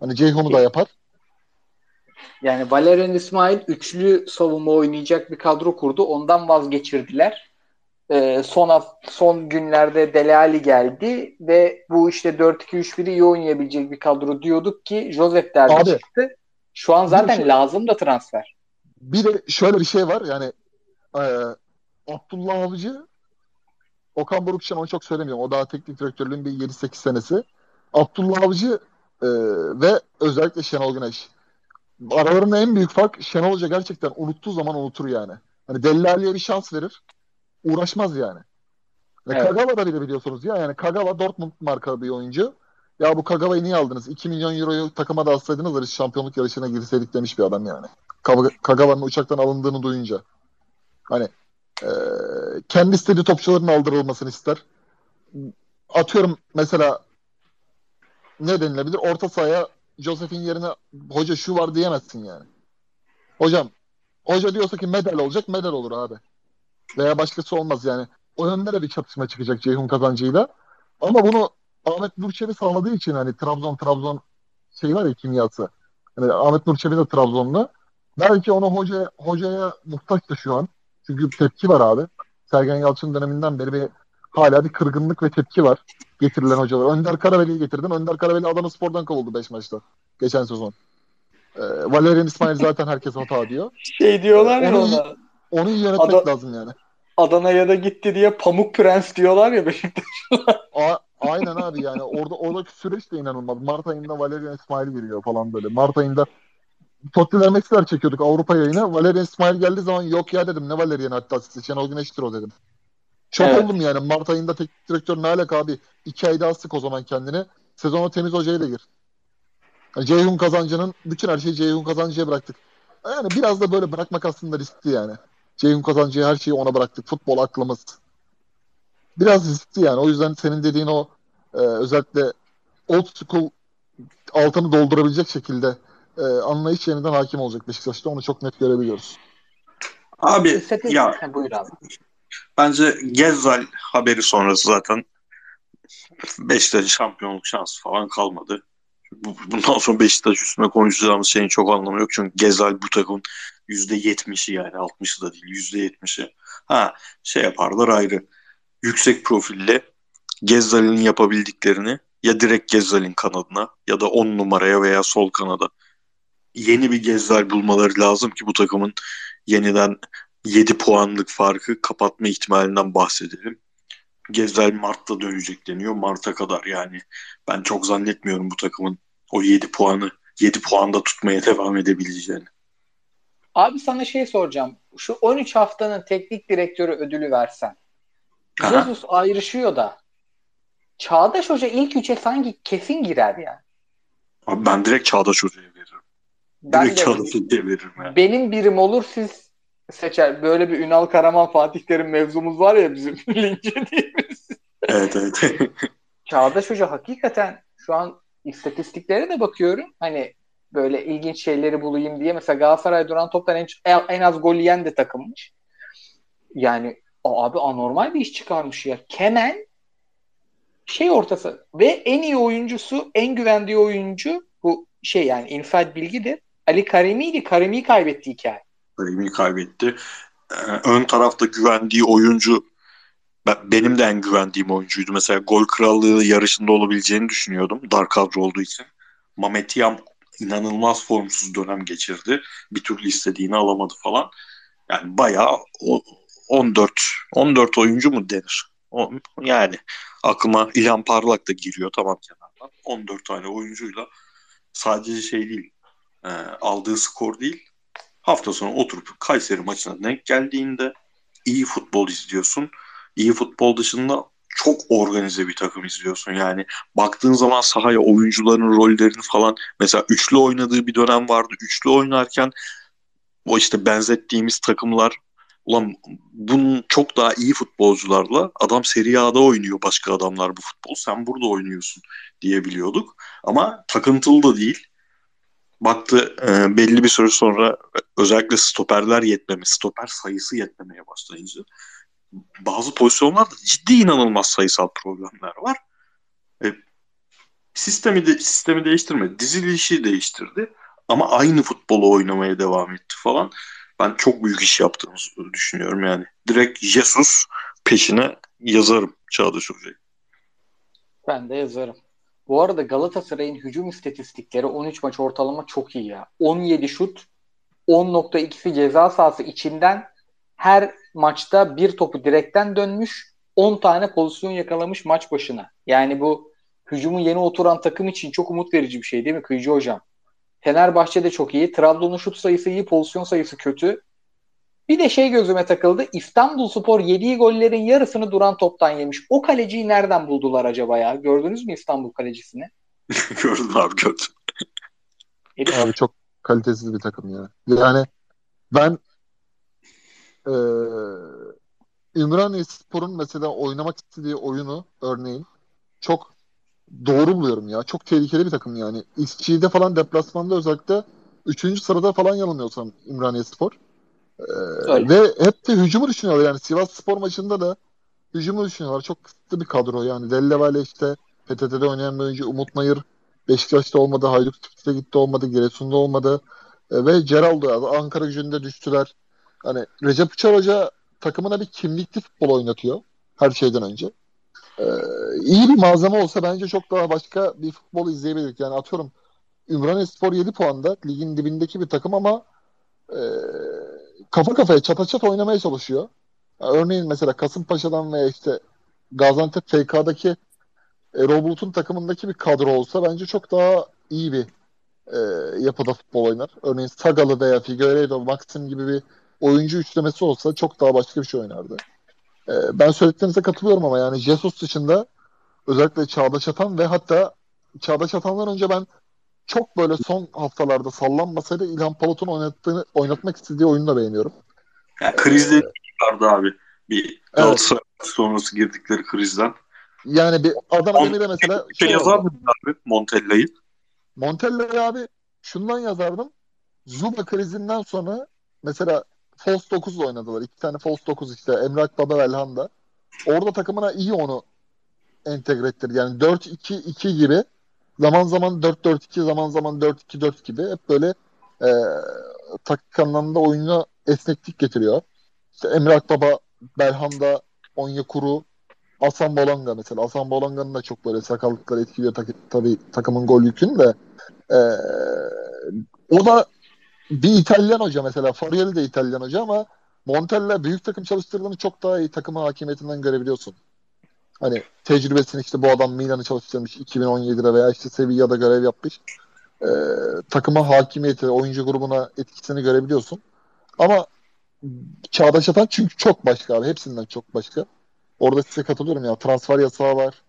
Hani Ceyhun'u da yapar. Yani Valerian İsmail üçlü savunma oynayacak bir kadro kurdu. Ondan vazgeçirdiler. Ee, son son günlerde Delali geldi ve bu işte 4-2-3-1'i iyi oynayabilecek bir kadro diyorduk ki Joseph derdi Abi, çıktı. Şu an zaten şey, lazım da transfer. Bir de şöyle bir şey var yani e, Abdullah Avcı Okan Burukçan onu çok söylemiyorum. O daha teknik direktörlüğün bir 7-8 senesi. Abdullah Avcı e, ve özellikle Şenol Güneş aralarında en büyük fark Şenol Hoca gerçekten unuttuğu zaman unutur yani. Hani Dellali'ye bir şans verir. Uğraşmaz yani. Evet. Kagawa da bile biliyorsunuz ya. Yani Kagawa Dortmund markalı bir oyuncu. Ya bu Kagawa'yı niye aldınız? 2 milyon euroyu takıma da alsaydınız da şampiyonluk yarışına girseydik demiş bir adam yani. Kagawa'nın uçaktan alındığını duyunca. Hani e, kendi istediği topçuların aldırılmasını ister. Atıyorum mesela ne denilebilir? Orta sahaya Joseph'in yerine hoca şu var diyemezsin yani. Hocam hoca diyorsa ki medal olacak medal olur abi. Veya başkası olmaz yani. O yönde de bir çatışma çıkacak Ceyhun kazancıyla. Ama bunu Ahmet Nurçevi sağladığı için hani Trabzon Trabzon şey var ya kimyası. Yani Ahmet Nurçevi de Trabzonlu. Belki onu hoca, hocaya muhtaç da şu an. Çünkü tepki var abi. Sergen Yalçın döneminden beri bir hala bir kırgınlık ve tepki var getirilen hocalar. Önder Karaveli'yi getirdin. Önder Karaveli Adana Spor'dan kovuldu 5 maçta. Geçen sezon. Ee, Valerian İsmail zaten herkes hata diyor. Şey diyorlar ya ona. Onu iyi yönetmek Ada- lazım yani. Adana'ya da gitti diye Pamuk Prens diyorlar ya Beşiktaş'ta. aynen abi yani orada oradaki süreç de inanılmaz. Mart ayında Valerian İsmail giriyor falan böyle. Mart ayında Tottenham Max'ler çekiyorduk Avrupa yayına. Valerian İsmail geldiği zaman yok ya dedim. Ne Valerian hatta size Şenol Güneş'tir o dedim. Çok evet. oldum yani. Mart ayında teknik direktör ne alaka abi? İki ay daha sık o zaman kendini. Sezona temiz hocaya da gir. Yani Ceyhun Kazancı'nın bütün her şeyi Ceyhun Kazancı'ya bıraktık. Yani biraz da böyle bırakmak aslında riskli yani. Ceyhun Kazancı'ya her şeyi ona bıraktık. Futbol aklımız. Biraz riskli yani. O yüzden senin dediğin o e, özellikle old school altını doldurabilecek şekilde e, anlayış yeniden hakim olacak Beşiktaş'ta. Onu çok net görebiliyoruz. Abi ya buyur abi. Bence Gezzal haberi sonrası zaten Beşiktaş şampiyonluk şansı falan kalmadı. Bundan sonra Beşiktaş üstüne konuşacağımız şeyin çok anlamı yok. Çünkü Gezal bu takımın %70'i yani 60'ı da değil %70'i. Ha şey yaparlar ayrı. Yüksek profille Gezzal'in yapabildiklerini ya direkt Gezzal'in kanadına ya da 10 numaraya veya sol kanada yeni bir Gezzal bulmaları lazım ki bu takımın yeniden 7 puanlık farkı kapatma ihtimalinden bahsedelim. Gezel Mart'ta dönecek deniyor. Mart'a kadar yani. Ben çok zannetmiyorum bu takımın o 7 puanı 7 puanda tutmaya devam edebileceğini. Abi sana şey soracağım. Şu 13 haftanın teknik direktörü ödülü versen. Jesus ayrışıyor da Çağdaş Hoca ilk üçe sanki kesin girer yani. Abi ben direkt Çağdaş Hoca'ya veririm. Ben Hoca'ya veririm yani. Benim birim olur siz seçer. Böyle bir Ünal Karaman Fatih Terim mevzumuz var ya bizim linçlediğimiz. Evet evet. Çağdaş Hoca hakikaten şu an istatistiklere de bakıyorum. Hani böyle ilginç şeyleri bulayım diye. Mesela Galatasaray duran toptan en, en az gol yiyen de takılmış. Yani abi anormal bir iş çıkarmış ya. Kemen şey ortası ve en iyi oyuncusu, en güvendiği oyuncu bu şey yani infal bilgidir. Ali Karimi'ydi. Karimi'yi kaybetti hikaye. Karimi'yi kaybetti. Ee, ön tarafta güvendiği oyuncu benim de en güvendiğim oyuncuydu. Mesela gol krallığı yarışında olabileceğini düşünüyordum. Dar kadro olduğu için. Mamet Yam inanılmaz formsuz dönem geçirdi. Bir türlü istediğini alamadı falan. Yani bayağı 14 14 oyuncu mu denir? Yani aklıma İlhan Parlak da giriyor tamam kenardan. 14 tane oyuncuyla sadece şey değil e, aldığı skor değil hafta sonu oturup Kayseri maçına denk geldiğinde iyi futbol izliyorsun. İyi futbol dışında çok organize bir takım izliyorsun. Yani baktığın zaman sahaya oyuncuların rollerini falan mesela üçlü oynadığı bir dönem vardı. Üçlü oynarken o işte benzettiğimiz takımlar ulan bunun çok daha iyi futbolcularla adam Serie A'da oynuyor başka adamlar bu futbol. Sen burada oynuyorsun diyebiliyorduk. Ama takıntılı da değil. Baktı e, belli bir süre sonra özellikle stoperler yetmeme, stoper sayısı yetmemeye başlayınca bazı pozisyonlarda ciddi inanılmaz sayısal problemler var. E, sistemi de sistemi değiştirmedi. Dizilişi değiştirdi ama aynı futbolu oynamaya devam etti falan. Ben çok büyük iş yaptığımızı düşünüyorum yani. Direkt Jesus peşine yazarım Çağdaş Hoca'yı. Ben de yazarım. Bu arada Galatasaray'ın hücum istatistikleri 13 maç ortalama çok iyi ya. 17 şut, 10.2'si ceza sahası içinden her maçta bir topu direkten dönmüş, 10 tane pozisyon yakalamış maç başına. Yani bu hücumun yeni oturan takım için çok umut verici bir şey değil mi Kıyıcı Hocam? Fenerbahçe de çok iyi. Trabzon'un şut sayısı iyi, pozisyon sayısı kötü. Bir de şey gözüme takıldı. İstanbul Spor yediği gollerin yarısını duran toptan yemiş. O kaleciyi nereden buldular acaba ya? Gördünüz mü İstanbul kalecisini? gördüm abi gördüm. abi çok kalitesiz bir takım ya. Yani ben e, Ümraniye Spor'un mesela oynamak istediği oyunu örneğin çok doğru buluyorum ya. Çok tehlikeli bir takım yani. İşçi'de falan deplasmanda özellikle 3. sırada falan yanılmıyorsam Ümraniye Spor. Ee, ve hep de hücumu düşünüyorlar yani Sivas Spor maçında da hücumu düşünüyorlar. Çok kısıtlı bir kadro yani. Dellevale işte PTT'de oynayan bir oyuncu Umut Nayır Beşiktaş'ta olmadı, Hayduk Tiflis'e gitti olmadı, Giresun'da olmadı. E, ve Geraldo Ankara gücünde düştüler. Hani Recep Uçar Hoca takımına bir kimlikli futbol oynatıyor her şeyden önce. Ee, iyi bir malzeme olsa bence çok daha başka bir futbol izleyebilirdik. Yani atıyorum Ümraniye Spor 7 puanda ligin dibindeki bir takım ama e, kafa kafaya çata çat oynamaya çalışıyor. Yani örneğin mesela Kasımpaşa'dan veya işte Gaziantep FK'daki Erol Bulut'un takımındaki bir kadro olsa bence çok daha iyi bir e, yapıda futbol oynar. Örneğin Sagalı veya Figueiredo, Maxim gibi bir oyuncu üçlemesi olsa çok daha başka bir şey oynardı. E, ben söylediklerinize katılıyorum ama yani Jesus dışında özellikle Çağdaş Atan ve hatta Çağdaş Atan'dan önce ben çok böyle son haftalarda sallanmasaydı İlhan Palut'un oynattığını, oynatmak istediği oyunu da beğeniyorum. Yani krizde ee, vardı abi. Bir Galatasaray evet. sonrası girdikleri krizden. Yani bir Adana Demir'e mesela şey, şey yazar mıydın abi Montella'yı? Montella'yı abi şundan yazardım. Zuba krizinden sonra mesela false 9 oynadılar. İki tane false 9 işte Emrak Baba Velhanda. Orada takımına iyi onu entegre ettirdi. Yani 4-2-2 gibi zaman zaman 4-4-2 zaman zaman 4-2-4 gibi hep böyle e, taktik anlamda oyuna esneklik getiriyor. İşte Emre Akbaba, Belhanda, Onyekuru, Asan Bolanga mesela. Asan Bolanga'nın da çok böyle sakallıkları etkiliyor tak- tabii takımın gol yükünü de. E, o da bir İtalyan hoca mesela. Farielli de İtalyan hoca ama Montella büyük takım çalıştırdığını çok daha iyi takımın hakimiyetinden görebiliyorsun. Hani tecrübesini işte bu adam Milan'ı çalıştırmış 2017'de veya işte Sevilla'da görev yapmış. Ee, takıma hakimiyeti, oyuncu grubuna etkisini görebiliyorsun. Ama Çağdaş Atan çünkü çok başka abi. Hepsinden çok başka. Orada size katılıyorum ya. Transfer yasağı var.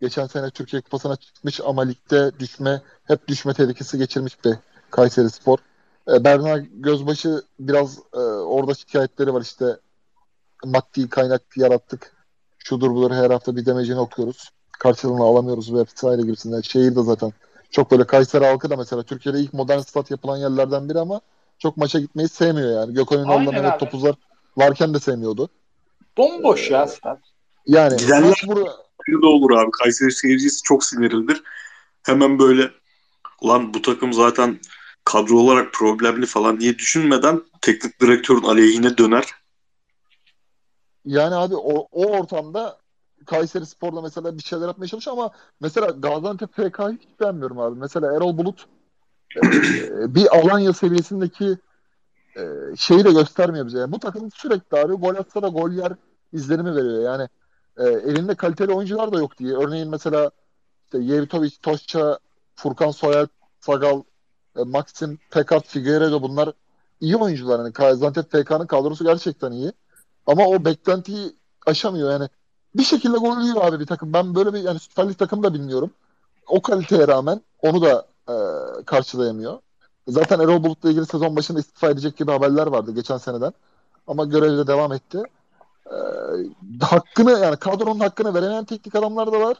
Geçen sene Türkiye Kupası'na çıkmış ama ligde düşme, hep düşme tehlikesi geçirmiş bir Kayseri Spor. E, Berna Gözbaşı biraz e, orada şikayetleri var işte maddi kaynak yarattık. Şudur budur her hafta bir demecini okuyoruz. Karşılığını alamıyoruz vesaire gibisinden. Şehir de zaten çok böyle Kayseri halkı da mesela Türkiye'de ilk modern stat yapılan yerlerden biri ama çok maça gitmeyi sevmiyor yani. Gökhan Ünal'la Mehmet Topuzlar varken de sevmiyordu. Bomboş ee, ya stat. Yani Gidenler burada... da olur abi. Kayseri seyircisi çok sinirlidir. Hemen böyle ulan bu takım zaten kadro olarak problemli falan diye düşünmeden teknik direktörün aleyhine döner. Yani abi o, o ortamda Kayseri Spor'da mesela bir şeyler yapmaya çalışıyor ama mesela Gaziantep FK'yı hiç beğenmiyorum abi. Mesela Erol Bulut e, bir Alanya seviyesindeki e, şeyi de göstermiyor bize. Yani bu takım sürekli abi gol atsa da gol yer izlenimi veriyor. Yani e, elinde kaliteli oyuncular da yok diye. Örneğin mesela işte Yevtovic, Toşça, Furkan Soyer, Sagal, Maxim, Pekart, Figueiredo bunlar iyi oyuncular. Yani Gaziantep FK'nın kadrosu gerçekten iyi. Ama o beklentiyi aşamıyor yani. Bir şekilde gol yiyor abi bir takım. Ben böyle bir yani Süper Lig takımı da bilmiyorum. O kaliteye rağmen onu da e, karşılayamıyor. Zaten Erol Bulut'la ilgili sezon başında istifa edecek gibi haberler vardı geçen seneden. Ama görevde devam etti. E, hakkını yani kadronun hakkını veremeyen teknik adamlar da var.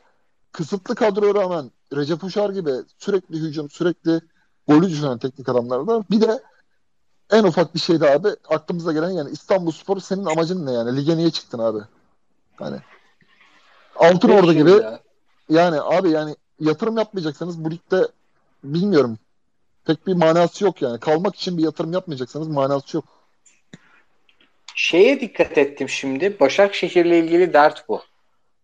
Kısıtlı kadroya rağmen Recep Uşar gibi sürekli hücum, sürekli golü düşünen teknik adamlar da var. Bir de en ufak bir şeydi abi aklımıza gelen yani İstanbul Spor senin amacın ne yani? Lige niye çıktın abi? Hani Altın Ordu gibi ya. yani abi yani yatırım yapmayacaksanız bu ligde bilmiyorum pek bir manası yok yani. Kalmak için bir yatırım yapmayacaksanız manası yok. Şeye dikkat ettim şimdi. Başakşehir'le ilgili dert bu.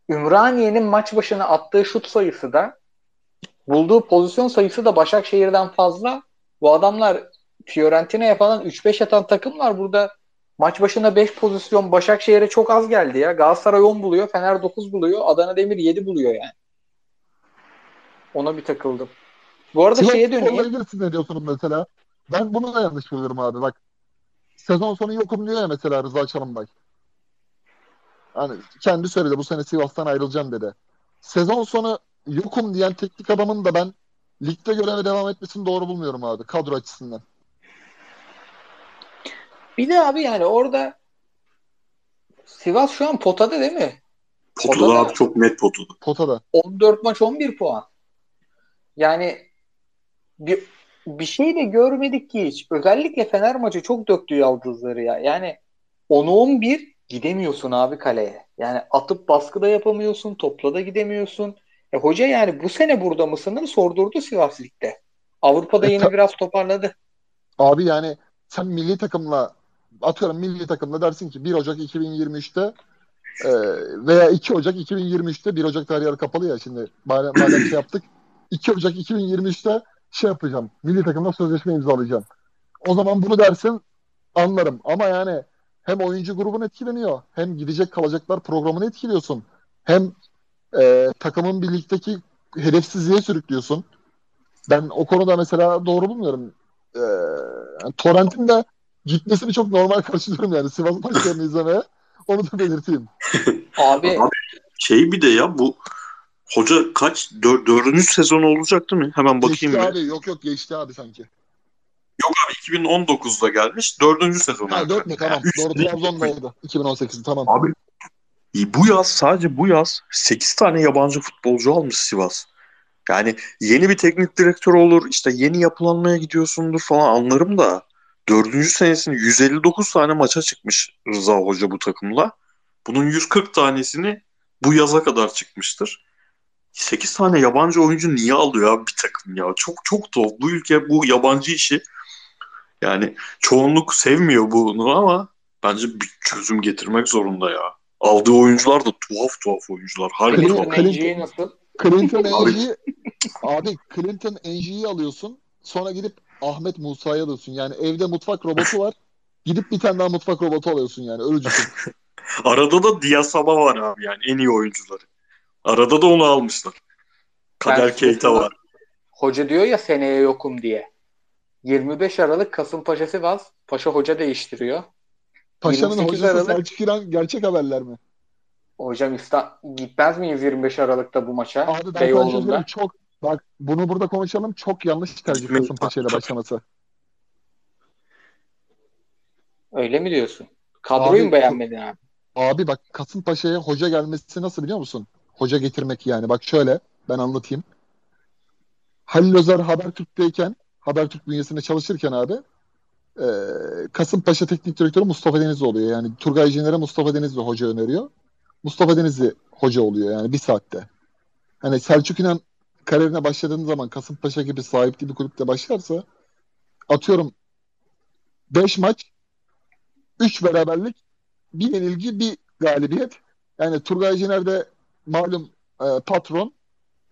Ümraniye'nin maç başına attığı şut sayısı da bulduğu pozisyon sayısı da Başakşehir'den fazla. Bu adamlar Fiorentina'ya falan 3-5 atan takımlar burada maç başına 5 pozisyon Başakşehir'e çok az geldi ya. Galatasaray 10 buluyor, Fener 9 buluyor, Adana Demir 7 buluyor yani. Ona bir takıldım. Bu arada Sivas şeye döneyim. ilgili siz ne diyorsunuz mesela? Ben bunu da yanlış buluyorum abi. Bak sezon sonu yokum diyor ya mesela Rıza Çalınbay. Hani kendi söyledi bu sene Sivas'tan ayrılacağım dedi. Sezon sonu yokum diyen teknik adamın da ben ligde göreve devam etmesini doğru bulmuyorum abi kadro açısından. Bir de abi yani orada Sivas şu an potada değil mi? Potada, potada abi çok net potada. Potada. 14 maç 11 puan. Yani bir, bir şey de görmedik ki hiç. Özellikle Fener maçı çok döktü yaldızları ya. Yani 10 11 gidemiyorsun abi kaleye. Yani atıp baskı da yapamıyorsun, topla da gidemiyorsun. E, hoca yani bu sene burada mısın sordurdu Sivas Lig'de. Avrupa'da e, yine biraz toparladı. Abi yani sen milli takımla atıyorum milli takımda dersin ki 1 Ocak 2023'te e, veya 2 Ocak 2023'te 1 Ocak tarihi kapalı ya şimdi madem, madem şey yaptık 2 Ocak 2023'te şey yapacağım. Milli takımla sözleşme imzalayacağım. O zaman bunu dersin anlarım. Ama yani hem oyuncu grubun etkileniyor hem gidecek kalacaklar programını etkiliyorsun. Hem e, takımın birlikteki hedefsizliğe sürüklüyorsun. Ben o konuda mesela doğru bulmuyorum. E, yani Torrent'in de gitmesini çok normal karşılıyorum yani Sivas maçlarını izlemeye. Onu da belirteyim. Abi, Abi şey bir de ya bu hoca kaç dör, dördüncü sezon olacak değil mi? Hemen bakayım. Geçti abi yok yok geçti abi sanki. Yok abi 2019'da gelmiş. Dördüncü sezon. Ha dört mü tamam. Doğru Trabzon'daydı. 2018'de tamam. Abi bu yaz sadece bu yaz 8 tane yabancı futbolcu almış Sivas. Yani yeni bir teknik direktör olur işte yeni yapılanmaya gidiyorsundur falan anlarım da dördüncü senesinde 159 tane maça çıkmış Rıza Hoca bu takımla. Bunun 140 tanesini bu yaza kadar çıkmıştır. 8 tane yabancı oyuncu niye alıyor abi bir takım ya? Çok çok tuhaf. Bu ülke bu yabancı işi yani çoğunluk sevmiyor bunu ama bence bir çözüm getirmek zorunda ya. Aldığı oyuncular da tuhaf tuhaf oyuncular. Harbi Clinton tuhaf. Clinton, nasıl? Clinton abi Clinton Enji'yi alıyorsun. Sonra gidip Ahmet Musa'ya alıyorsun. Yani evde mutfak robotu var. Gidip bir tane daha mutfak robotu alıyorsun yani. Ölücüsün. Arada da Diasaba var abi yani en iyi oyuncuları. Arada da onu almışlar. Kader Keita var. Hoca diyor ya seneye yokum diye. 25 Aralık Kasımpaşa Sivas. Paşa hoca değiştiriyor. Paşa'nın hocası Aralık, Selçuk İran gerçek haberler mi? Hocam İsta gitmez miyiz 25 Aralık'ta bu maça? Abi ben Beyoğlu'nda. çok bak bunu burada konuşalım. Çok yanlış tercih Kasımpaşa ile başlaması. Öyle mi diyorsun? Kadroyu mu beğenmedin abi? Abi bak Kasımpaşa'ya hoca gelmesi nasıl biliyor musun? Hoca getirmek yani. Bak şöyle ben anlatayım. Halil Özer Habertürk'teyken Habertürk bünyesinde çalışırken abi e, Kasımpaşa Teknik Direktörü Mustafa Denizli oluyor. Yani Turgay Jener'e Mustafa Denizli hoca öneriyor. Mustafa Denizli hoca oluyor yani bir saatte. Hani Selçuk İnan kariyerine başladığın zaman Kasımpaşa gibi sahipli bir kulüpte başlarsa atıyorum 5 maç 3 beraberlik bir yenilgi bir galibiyet. Yani Turgay Cener de malum e, patron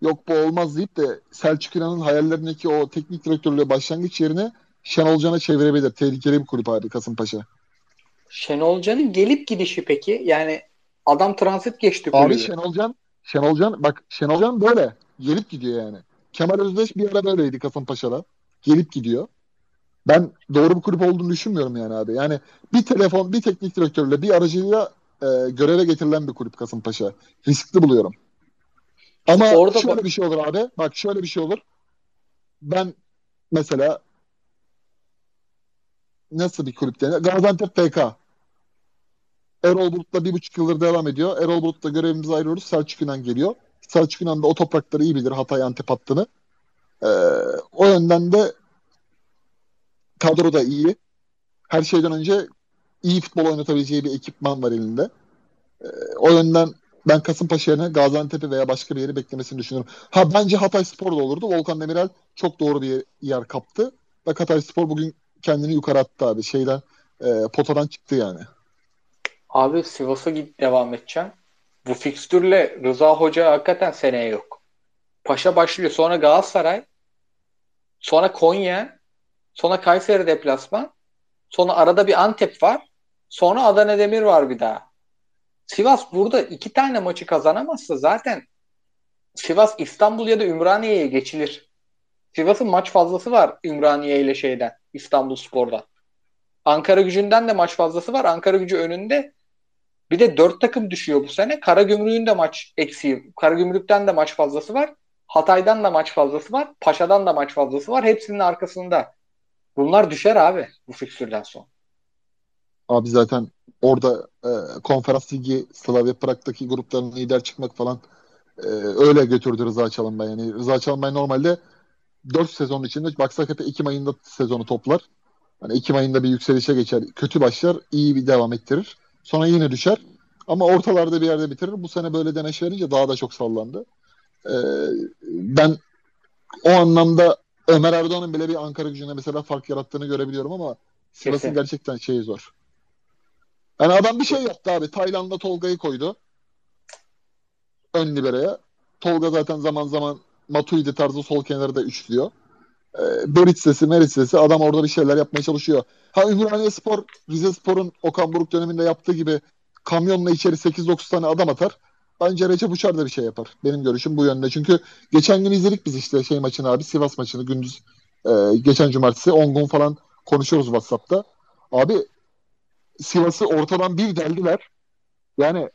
yok bu olmaz deyip de Selçuk İnan'ın hayallerindeki o teknik direktörlüğe başlangıç yerine Şenol Can'a çevirebilir. Tehlikeli bir kulüp abi Kasımpaşa. Şenol Can'ın gelip gidişi peki? Yani adam transit geçti kulübü. Abi Şenol Can, Şenol Can bak Şenol Can böyle gelip gidiyor yani. Kemal Özdeş bir ara böyleydi Kasımpaşa'da. Gelip gidiyor. Ben doğru bir kulüp olduğunu düşünmüyorum yani abi. Yani bir telefon, bir teknik direktörle, bir aracıyla e, göreve getirilen bir kulüp Kasımpaşa. Riskli buluyorum. Ama Orada şöyle bak... bir şey olur abi. Bak şöyle bir şey olur. Ben mesela nasıl bir kulüp denir? Gaziantep PK. Erol Bulut'la bir buçuk yıldır devam ediyor. Erol Bulut'la görevimizi ayırıyoruz. Selçuk İnan geliyor. Selçuk İnan da o toprakları iyi bilir Hatay Antep hattını. Ee, o yönden de kadro da iyi. Her şeyden önce iyi futbol oynatabileceği bir ekipman var elinde. Ee, o yönden ben Kasımpaşa yerine Gaziantep'i veya başka bir yeri beklemesini düşünüyorum. Ha bence Hatay Spor da olurdu. Volkan Demirel çok doğru bir yer kaptı. Bak Hatay Spor bugün kendini yukarı attı abi. Şeyden e, potadan çıktı yani. Abi Sivas'a git devam edeceğim. Bu fikstürle Rıza Hoca hakikaten seneye yok. Paşa başlıyor. Sonra Galatasaray. Sonra Konya. Sonra Kayseri deplasman. Sonra arada bir Antep var. Sonra Adana Demir var bir daha. Sivas burada iki tane maçı kazanamazsa zaten Sivas İstanbul ya da Ümraniye'ye geçilir. Sivas'ın maç fazlası var Ümraniye ile şeyden İstanbul Spor'dan. Ankara gücünden de maç fazlası var. Ankara gücü önünde. Bir de dört takım düşüyor bu sene. Karagümrük'ün de maç eksiği. Karagümrük'ten de maç fazlası var. Hatay'dan da maç fazlası var. Paşa'dan da maç fazlası var. Hepsinin arkasında. Bunlar düşer abi bu fikstürden sonra. Abi zaten orada e, konferans ligi Slavia Prag'daki grupların lider çıkmak falan e, öyle götürdü Rıza Çalınbay. Yani Rıza Çalınbay normalde 4 sezon içinde baksak hep Ekim ayında sezonu toplar. Hani Ekim ayında bir yükselişe geçer. Kötü başlar, iyi bir devam ettirir. Sonra yine düşer. Ama ortalarda bir yerde bitirir. Bu sene böyle deneş verince daha da çok sallandı. Ee, ben o anlamda Ömer Erdoğan'ın bile bir Ankara gücüne mesela fark yarattığını görebiliyorum ama Sivas'ın gerçekten şeyi zor. Yani adam bir şey yaptı abi. Tayland'da Tolga'yı koydu. Ön libereye. Tolga zaten zaman zaman Matuidi tarzı sol kenarı da üçlüyor. E, Berit sesi, Merit sesi adam orada bir şeyler yapmaya çalışıyor. Ha Ümraniye Spor, Rize Spor'un Okan Buruk döneminde yaptığı gibi kamyonla içeri 8-9 tane adam atar. Bence Recep Uçar da bir şey yapar. Benim görüşüm bu yönde. Çünkü geçen gün izledik biz işte şey maçını abi Sivas maçını gündüz e, geçen cumartesi 10 gün falan konuşuyoruz WhatsApp'ta. Abi Sivas'ı ortadan bir deldiler. Yani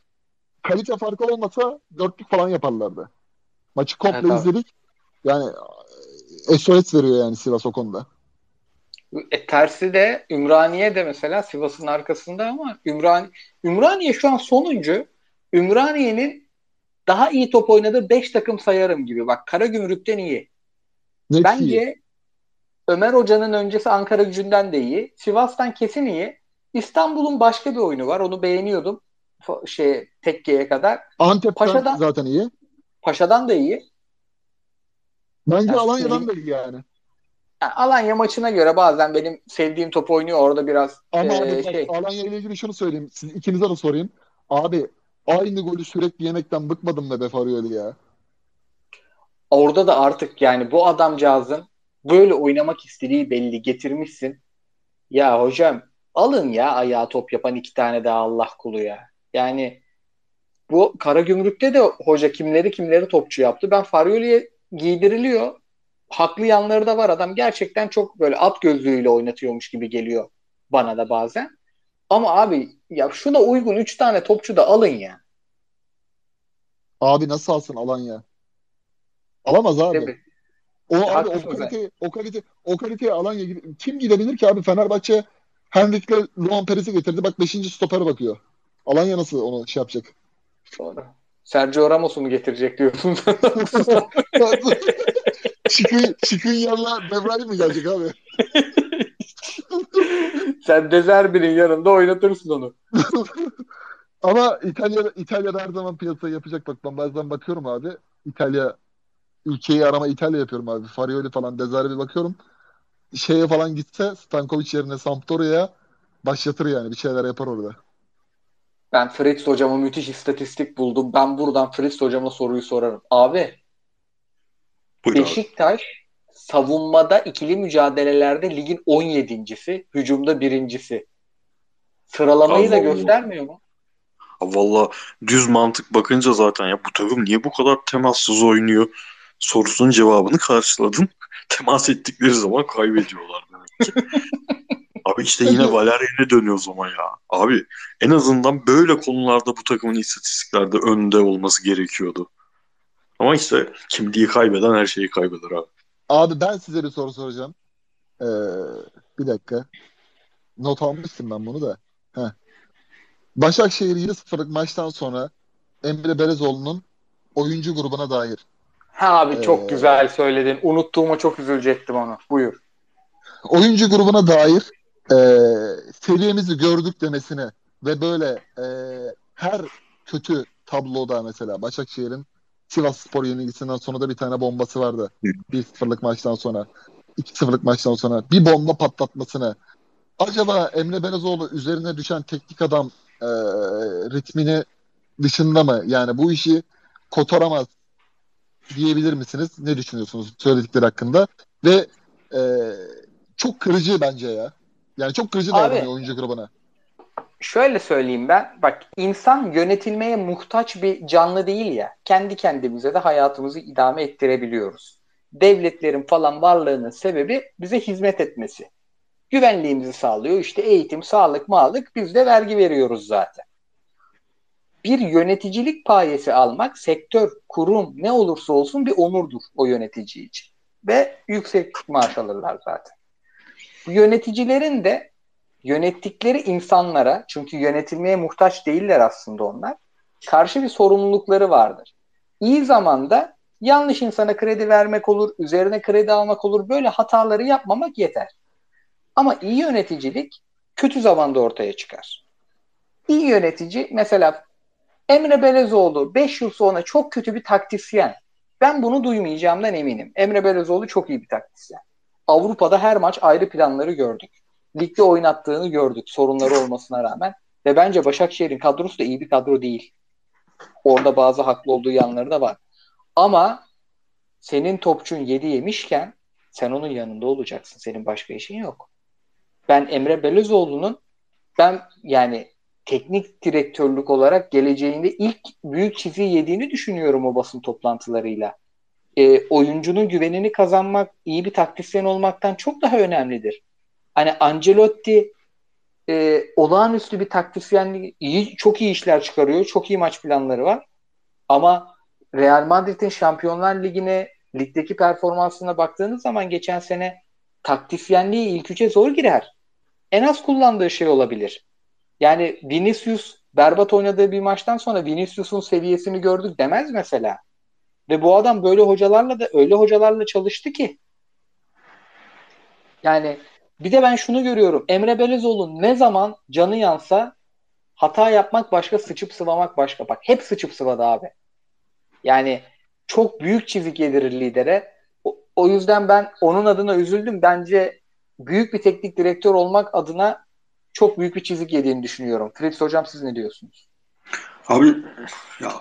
kalite farkı olmasa dörtlük falan yaparlardı. Maçı komple evet, izledik. Yani SOS veriyor yani Sivas o konuda. E, tersi de Ümraniye de mesela Sivas'ın arkasında ama Ümraniye, Ümraniye şu an sonuncu. Ümraniye'nin daha iyi top oynadığı 5 takım sayarım gibi. Bak Karagümrük'ten iyi. Net Bence iyi. Ömer Hoca'nın öncesi Ankara gücünden de iyi. Sivas'tan kesin iyi. İstanbul'un başka bir oyunu var. Onu beğeniyordum. Şey Tekke'ye kadar. Antep'ten Paşa'dan, zaten iyi. Paşa'dan da iyi. Bence yani Alanya'dan da iyi yani. yani. Alanya maçına göre bazen benim sevdiğim top oynuyor orada biraz. Ama e, abi, şey. Alanya ile ilgili şunu söyleyeyim. Siz ikinize de sorayım. Abi aynı golü sürekli yemekten bıkmadım da be Farioli ya. Orada da artık yani bu adamcağızın böyle oynamak istediği belli getirmişsin. Ya hocam alın ya ayağa top yapan iki tane daha Allah kulu ya. Yani bu Kara Gümrük'te de hoca kimleri kimleri topçu yaptı. Ben Farioli'ye giydiriliyor. Haklı yanları da var. Adam gerçekten çok böyle at gözlüğüyle oynatıyormuş gibi geliyor bana da bazen. Ama abi ya şuna uygun 3 tane topçu da alın ya. Abi nasıl alsın Alanya? Alamaz abi. O ya abi o kalite, o kalite, o kalite Alanya kim gidebilir ki abi Fenerbahçe Henrik'le Luan Perez'i getirdi. Bak 5. stopere bakıyor. Alanya nasıl onu şey yapacak? Sonra. Sergio Ramos'u mu getirecek diyorsun? Şıkın, şıkın yanına Devrali mi gelecek abi? Sen Dezerbi'nin yanında oynatırsın onu. Ama İtalya İtalya'da her zaman piyasayı yapacak bak ben bazen bakıyorum abi. İtalya ülkeyi arama İtalya yapıyorum abi. Farioli falan Dezerbi bakıyorum. şeye falan gitse Stankovic yerine Sampdoria'ya başlatır yani bir şeyler yapar orada. Ben Fritz hocama müthiş istatistik buldum. Ben buradan Fritz hocama soruyu sorarım. Abi Buyur abi. Beşiktaş savunmada ikili mücadelelerde ligin 17.si, hücumda birincisi. Sıralamayı da Allah Allah. göstermiyor mu? Valla düz mantık bakınca zaten ya bu takım niye bu kadar temassız oynuyor sorusunun cevabını karşıladım. Temas ettikleri zaman kaybediyorlar demek ki. Abi işte yine Valerian'e dönüyor o zaman ya. Abi en azından böyle konularda bu takımın istatistiklerde önde olması gerekiyordu. Ama işte kimliği kaybeden her şeyi kaybeder abi. Abi ben size bir soru soracağım. Ee, bir dakika. Not almıştım ben bunu da. Heh. Başakşehir 7-0'lık maçtan sonra Emre Belezoğlu'nun oyuncu grubuna dair. Ha abi çok Ee, güzel söyledin. Unuttuğuma çok üzülecektim onu. Buyur. Oyuncu grubuna dair e, seviyemizi gördük demesine ve böyle e, her kötü tabloda mesela Başakşehir'in Sivas Spor yenilgisinden sonra da bir tane bombası vardı. 1-0'lık maçtan sonra. 2-0'lık maçtan sonra bir bomba patlatmasını acaba Emre Belezoğlu üzerine düşen teknik adam e, ritmini dışında mı? Yani bu işi kotaramaz diyebilir misiniz? Ne düşünüyorsunuz söyledikleri hakkında? Ve e, çok kırıcı bence ya. Yani çok kırıcı davranıyor oyuncu grubuna. Şöyle söyleyeyim ben. Bak insan yönetilmeye muhtaç bir canlı değil ya. Kendi kendimize de hayatımızı idame ettirebiliyoruz. Devletlerin falan varlığının sebebi bize hizmet etmesi. Güvenliğimizi sağlıyor. İşte eğitim, sağlık, mağlık biz de vergi veriyoruz zaten. Bir yöneticilik payesi almak sektör, kurum ne olursa olsun bir onurdur o yönetici için. Ve yüksek maaş alırlar zaten. Yöneticilerin de yönettikleri insanlara çünkü yönetilmeye muhtaç değiller aslında onlar. Karşı bir sorumlulukları vardır. İyi zamanda yanlış insana kredi vermek olur, üzerine kredi almak olur. Böyle hataları yapmamak yeter. Ama iyi yöneticilik kötü zamanda ortaya çıkar. İyi yönetici mesela Emre Belezoğlu 5 yıl sonra çok kötü bir taktisyen. Ben bunu duymayacağımdan eminim. Emre Belezoğlu çok iyi bir taktisyen. Avrupa'da her maç ayrı planları gördük ligde oynattığını gördük sorunları olmasına rağmen. Ve bence Başakşehir'in kadrosu da iyi bir kadro değil. Orada bazı haklı olduğu yanları da var. Ama senin topçun 7 yemişken sen onun yanında olacaksın. Senin başka işin yok. Ben Emre Belözoğlu'nun ben yani teknik direktörlük olarak geleceğinde ilk büyük çiziyi yediğini düşünüyorum o basın toplantılarıyla. E, oyuncunun güvenini kazanmak, iyi bir taktisyen olmaktan çok daha önemlidir hani Ancelotti e, olağanüstü bir taktisyenlik iyi çok iyi işler çıkarıyor. Çok iyi maç planları var. Ama Real Madrid'in Şampiyonlar Ligi'ne ligdeki performansına baktığınız zaman geçen sene taktisyenliği ilk üçe zor girer. En az kullandığı şey olabilir. Yani Vinicius berbat oynadığı bir maçtan sonra Vinicius'un seviyesini gördük demez mesela. Ve bu adam böyle hocalarla da öyle hocalarla çalıştı ki yani bir de ben şunu görüyorum. Emre Belezoğlu ne zaman canı yansa hata yapmak başka, sıçıp sıvamak başka. Bak hep sıçıp sıvadı abi. Yani çok büyük çizik yedirir lidere. O, o yüzden ben onun adına üzüldüm. Bence büyük bir teknik direktör olmak adına çok büyük bir çizik yediğini düşünüyorum. Fritz hocam siz ne diyorsunuz? Abi ya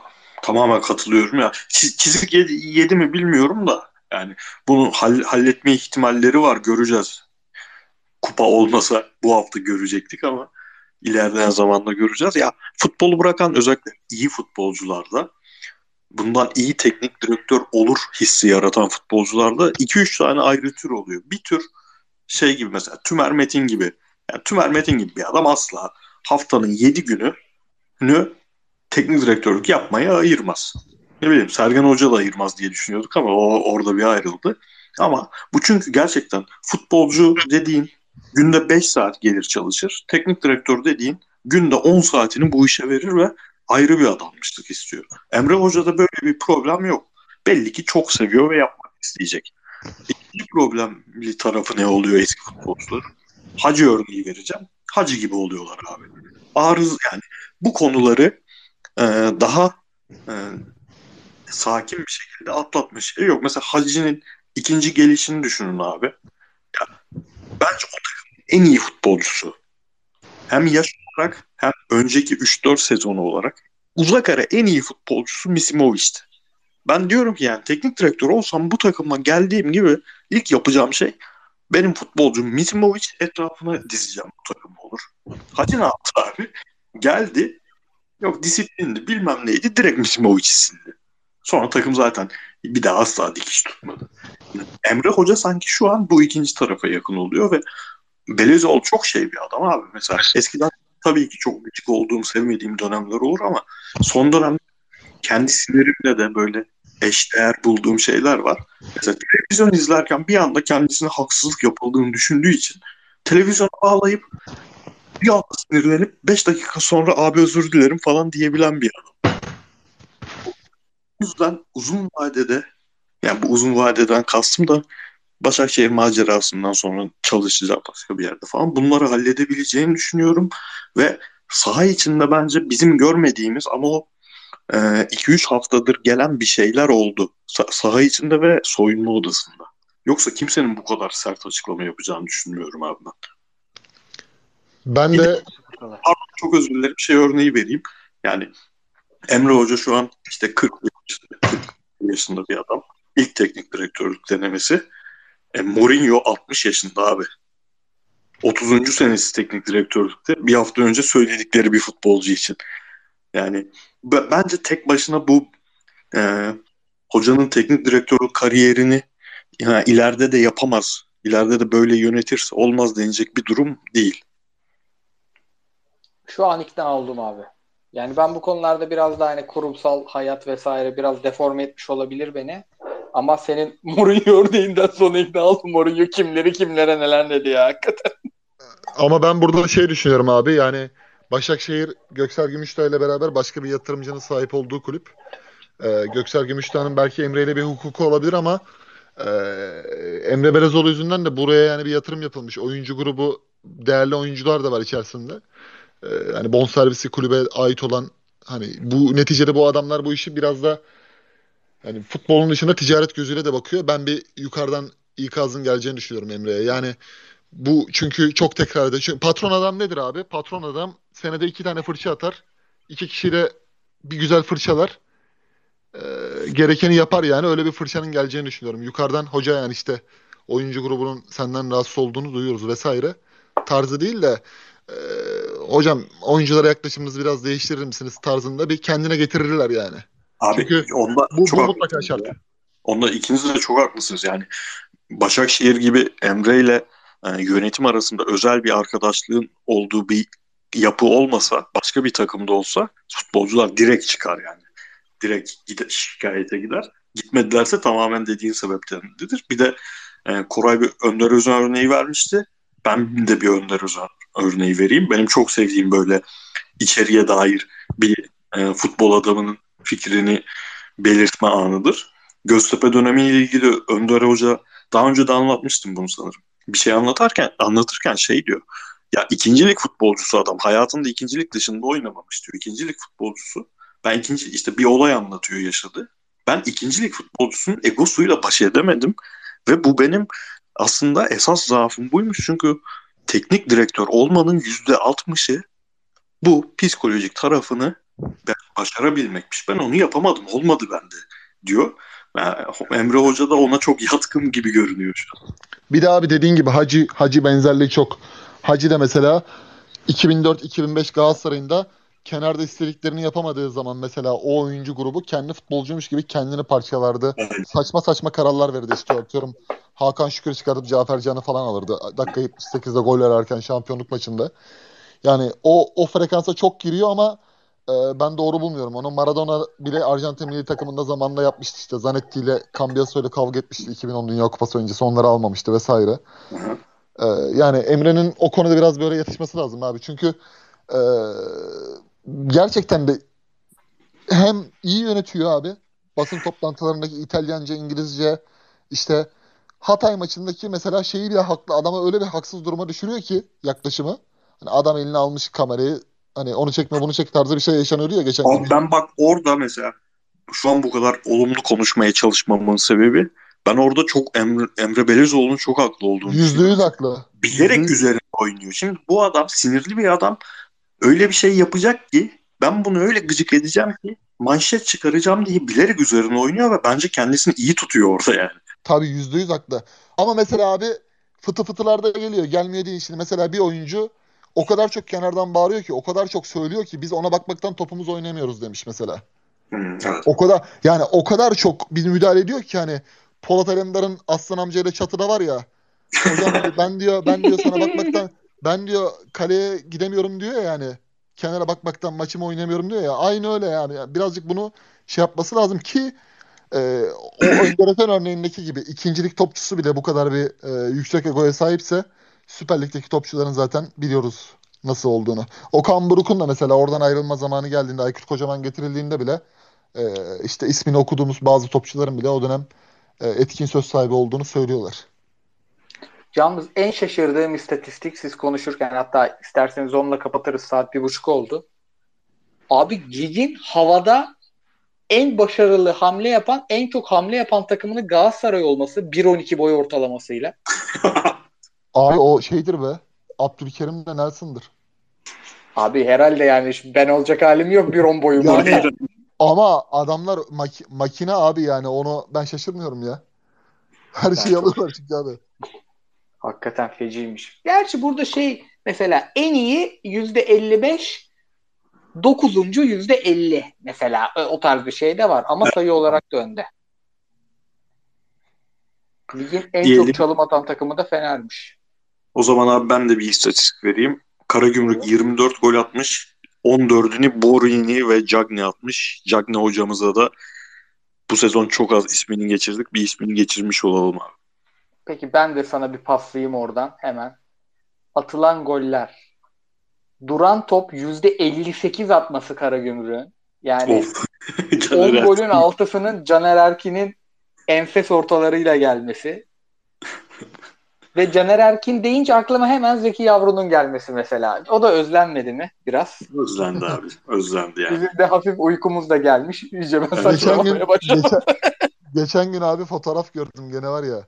tamamen katılıyorum ya. Çiz- Çizik yedi, yedi mi bilmiyorum da yani bunu hall- halletme ihtimalleri var göreceğiz. Kupa olmasa bu hafta görecektik ama ilerleyen zamanda göreceğiz. Ya futbolu bırakan özellikle iyi futbolcularda bundan iyi teknik direktör olur hissi yaratan futbolcularda 2-3 tane ayrı tür oluyor. Bir tür şey gibi mesela Tümer Metin gibi. Yani Tümer Metin gibi bir adam asla haftanın 7 günü teknik direktörlük yapmaya ayırmaz. Ne bileyim Sergen Hoca da ayırmaz diye düşünüyorduk ama o orada bir ayrıldı. Ama bu çünkü gerçekten futbolcu dediğin günde 5 saat gelir çalışır. Teknik direktör dediğin günde 10 saatini bu işe verir ve ayrı bir adanmışlık istiyor. Emre Hoca'da böyle bir problem yok. Belli ki çok seviyor ve yapmak isteyecek. İkinci problemli tarafı ne oluyor eski futbolcular? Hacı örneği vereceğim. Hacı gibi oluyorlar abi. Arız yani bu konuları e, daha e, sakin bir şekilde atlatmış. E yok mesela Hacı'nın ikinci gelişini düşünün abi. Ya, bence o takımın en iyi futbolcusu. Hem yaş olarak hem önceki 3-4 sezonu olarak uzak ara en iyi futbolcusu Misimovic'ti. Ben diyorum ki yani teknik direktör olsam bu takıma geldiğim gibi ilk yapacağım şey benim futbolcum Misimovic etrafına dizeceğim bu takım olur. Hacı ne yaptı abi? Geldi. Yok disiplindi bilmem neydi. Direkt Misimovic sildi. Sonra takım zaten bir daha asla dikiş tutmadı. Emre Hoca sanki şu an bu ikinci tarafa yakın oluyor ve Belezoğlu çok şey bir adam abi. Mesela eskiden tabii ki çok gıcık olduğum, sevmediğim dönemler olur ama son dönem kendi sinirimle de böyle eşdeğer bulduğum şeyler var. Mesela televizyon izlerken bir anda kendisine haksızlık yapıldığını düşündüğü için televizyona bağlayıp bir anda sinirlenip 5 dakika sonra abi özür dilerim falan diyebilen bir adam. O yüzden uzun vadede yani bu uzun vadeden kastım da Başakşehir macerasından sonra çalışacak başka bir yerde falan bunları halledebileceğini düşünüyorum ve saha içinde bence bizim görmediğimiz ama o 2-3 e, haftadır gelen bir şeyler oldu Sa- saha içinde ve soyunma odasında. Yoksa kimsenin bu kadar sert açıklama yapacağını düşünmüyorum abi ben. Ben de çok özür dilerim şey örneği vereyim. Yani Emre Hoca şu an işte 40 yaşında, 40 yaşında bir adam. İlk teknik direktörlük denemesi. E, Mourinho 60 yaşında abi. 30. senesi teknik direktörlükte bir hafta önce söyledikleri bir futbolcu için. Yani b- bence tek başına bu e, hocanın teknik direktörlük kariyerini yani ileride de yapamaz. İleride de böyle yönetirse olmaz denecek bir durum değil. Şu an ikna oldum abi. Yani ben bu konularda biraz daha hani kurumsal hayat vesaire biraz deforme etmiş olabilir beni. Ama senin Mourinho örneğinden sonra ikna oldum. Mourinho kimleri kimlere neler dedi ya hakikaten. Ama ben burada şey düşünüyorum abi yani Başakşehir Göksel Gümüştağ ile beraber başka bir yatırımcının sahip olduğu kulüp. Ee, Göksel Gümüştağ'ın belki Emre ile bir hukuku olabilir ama e, Emre Belezoğlu yüzünden de buraya yani bir yatırım yapılmış. Oyuncu grubu değerli oyuncular da var içerisinde. Ee, yani bonservisi kulübe ait olan hani bu neticede bu adamlar bu işi biraz da yani futbolun dışında ticaret gözüyle de bakıyor. Ben bir yukarıdan ikazın geleceğini düşünüyorum Emre'ye. Yani bu çünkü çok tekrar ediyor. Çünkü patron adam nedir abi? Patron adam senede iki tane fırça atar. İki kişiyle bir güzel fırçalar. E, gerekeni yapar yani. Öyle bir fırçanın geleceğini düşünüyorum. Yukarıdan hoca yani işte oyuncu grubunun senden rahatsız olduğunu duyuyoruz vesaire. Tarzı değil de e, hocam oyunculara yaklaşımınızı biraz değiştirir misiniz tarzında bir kendine getirirler yani. Abi Çünkü onda bu, çok bu mutlaka şart. Onda ikiniz de çok haklısınız yani. Başakşehir gibi Emre ile yani yönetim arasında özel bir arkadaşlığın olduğu bir yapı olmasa başka bir takımda olsa futbolcular direkt çıkar yani. Direkt gider, şikayete gider. Gitmedilerse tamamen dediğin sebeplerindedir. Bir de e, Koray bir Önder Özen örneği vermişti. Ben de bir Önder Özen örneği vereyim. Benim çok sevdiğim böyle içeriye dair bir e, futbol adamının fikrini belirtme anıdır. Göztepe dönemiyle ilgili Önder Hoca daha önce de anlatmıştım bunu sanırım bir şey anlatarken anlatırken şey diyor. Ya ikincilik futbolcusu adam hayatında ikincilik dışında oynamamış diyor. İkincilik futbolcusu. Ben ikinci işte bir olay anlatıyor yaşadı. Ben ikincilik futbolcusunun egosuyla baş edemedim ve bu benim aslında esas zaafım buymuş çünkü teknik direktör olmanın yüzde altmışı bu psikolojik tarafını başarabilmekmiş. Ben onu yapamadım, olmadı bende diyor. Emre Hoca da ona çok yatkın gibi görünüyor şu an. Bir de abi dediğin gibi Hacı Hacı benzerliği çok. Hacı da mesela 2004-2005 Galatasaray'ında kenarda istediklerini yapamadığı zaman mesela o oyuncu grubu kendi futbolcuymuş gibi kendini parçalardı. Saçma saçma kararlar verirdi işte atıyorum. Hakan Şükür çıkartıp Cafer Can'ı falan alırdı. Dakika 78'de gol ararken şampiyonluk maçında. Yani o o frekansa çok giriyor ama e, ben doğru bulmuyorum. Onu Maradona bile Arjantin milli takımında zamanında yapmıştı işte. Zanetti ile Cambiaso ile kavga etmişti 2010 Dünya Kupası öncesi. Onları almamıştı vesaire. E, yani Emre'nin o konuda biraz böyle yatışması lazım abi. Çünkü e, gerçekten de hem iyi yönetiyor abi. Basın toplantılarındaki İtalyanca, İngilizce işte Hatay maçındaki mesela şeyi bile haklı. Adama öyle bir haksız duruma düşürüyor ki yaklaşımı. Hani adam eline almış kamerayı Hani onu çekme bunu çek tarzı bir şey yaşanıyordu ya geçen Abi gün. Ben bak orada mesela şu an bu kadar olumlu konuşmaya çalışmamın sebebi Ben orada çok Emre, Emre Belezoğlu'nun çok haklı olduğunu Yüzde yüz haklı. Bilerek Yüzde yüz. üzerine oynuyor. Şimdi bu adam sinirli bir adam öyle bir şey yapacak ki ben bunu öyle gıcık edeceğim ki manşet çıkaracağım diye bilerek üzerine oynuyor ve bence kendisini iyi tutuyor orada yani. Tabii yüzde yüz haklı. Ama mesela abi fıtı fıtılarda geliyor. Gelmiyor değil. Şimdi mesela bir oyuncu o kadar çok kenardan bağırıyor ki, o kadar çok söylüyor ki biz ona bakmaktan topumuz oynamıyoruz demiş mesela. Hmm, evet. O kadar yani o kadar çok bir müdahale ediyor ki hani Polat Alemdar'ın Aslan amcayla çatıda var ya. Hocam ben diyor ben diyor sana bakmaktan ben diyor kaleye gidemiyorum diyor ya yani. Kenara bakmaktan maçımı oynamıyorum diyor ya. Aynı öyle yani. Yani birazcık bunu şey yapması lazım ki e, o enteresan örneğindeki gibi ikincilik topçusu bile bu kadar bir e, yüksek egoya sahipse Süper Lig'deki topçuların zaten biliyoruz nasıl olduğunu. Okan Buruk'un da mesela oradan ayrılma zamanı geldiğinde Aykut Kocaman getirildiğinde bile e, işte ismini okuduğumuz bazı topçuların bile o dönem e, etkin söz sahibi olduğunu söylüyorlar. Yalnız en şaşırdığım istatistik siz konuşurken hatta isterseniz onunla kapatırız saat bir buçuk oldu. Abi ligin havada en başarılı hamle yapan, en çok hamle yapan takımının Galatasaray olması 1.12 boy ortalamasıyla. Abi o şeydir be. Abdülkerim de Nelson'dır. Abi herhalde yani ben olacak halim yok 1.10 boyum. Yani-. Ama adamlar maki- makine abi yani onu ben şaşırmıyorum ya. Her şeyi çok- alıyorlar çünkü abi. Hakikaten feciymiş. Gerçi burada şey mesela en iyi yüzde 55 dokuzuncu yüzde 50 mesela e, o tarz bir şey de var ama sayı olarak da önde. Ligin en Diyelim. çok çalım atan takımı da Fener'miş. O zaman abi ben de bir istatistik vereyim. Karagümrük 24 gol atmış. 14'ünü Borini ve Cagney atmış. Cagney hocamıza da bu sezon çok az ismini geçirdik. Bir ismini geçirmiş olalım abi. Peki ben de sana bir paslayayım oradan hemen. Atılan goller. Duran top yüzde 58 atması Karagümrük'ün. Yani Of. 10 Caner golün Erkin. 6'sının Caner Erkin'in enfes ortalarıyla gelmesi. Ve Caner Erkin deyince aklıma hemen Zeki Yavru'nun gelmesi mesela. O da özlenmedi mi biraz? Özlendi abi. Özlendi yani. Bizim de hafif uykumuz da gelmiş. İyice ben Geçen Geçen gün saçmalamaya başladım. geçen, geçen gün abi fotoğraf gördüm gene var ya.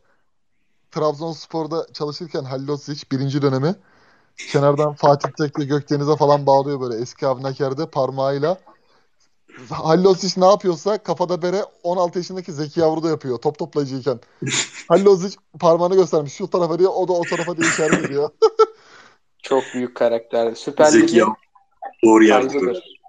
Trabzonspor'da çalışırken Halil Ozic birinci dönemi kenardan Fatih Tekke Gökdeniz'e falan bağlıyor böyle eski Avnaker'de parmağıyla. Halil Ozic ne yapıyorsa kafada bere 16 yaşındaki Zeki Yavru da yapıyor top toplayıcıyken. Halil Ozic parmağını göstermiş şu tarafa diyor o da o tarafa diye işaret ediyor. Çok büyük karakterdi. Süper Zeki Lig'in Yavru doğru yerde. kaygıdır.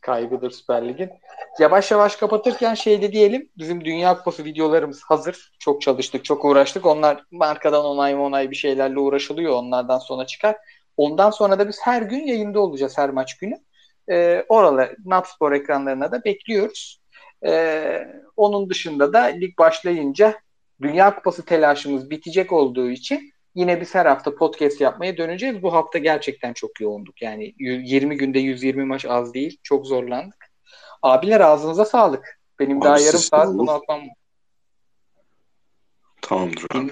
Kaygıdır Süper Lig'in. Yavaş yavaş kapatırken şey de diyelim. Bizim Dünya Kupası videolarımız hazır. Çok çalıştık, çok uğraştık. Onlar markadan onay onay bir şeylerle uğraşılıyor. Onlardan sonra çıkar. Ondan sonra da biz her gün yayında olacağız her maç günü. Ee, oralı Natspor ekranlarına da bekliyoruz. Ee, onun dışında da lig başlayınca Dünya Kupası telaşımız bitecek olduğu için yine biz her hafta podcast yapmaya döneceğiz. Bu hafta gerçekten çok yoğunduk. Yani y- 20 günde 120 maç az değil. Çok zorlandık. Abiler ağzınıza sağlık. Benim Abi daha yarım saat olur. bunu atmam. Tamamdır abi.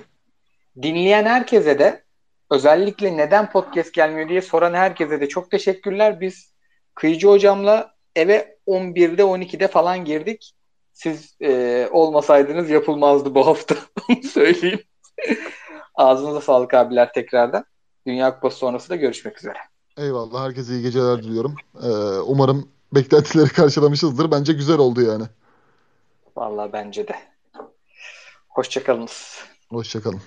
Dinleyen herkese de özellikle neden podcast gelmiyor diye soran herkese de çok teşekkürler. Biz Kıyıcı hocamla eve 11'de 12'de falan girdik. Siz e, olmasaydınız yapılmazdı bu hafta. Söyleyeyim. Ağzınıza sağlık abiler tekrardan. Dünya Kupası sonrası da görüşmek üzere. Eyvallah herkese iyi geceler diliyorum. Ee, umarım beklentileri karşılamışızdır. Bence güzel oldu yani. Vallahi bence de. Hoşçakalınız. Hoşçakalın.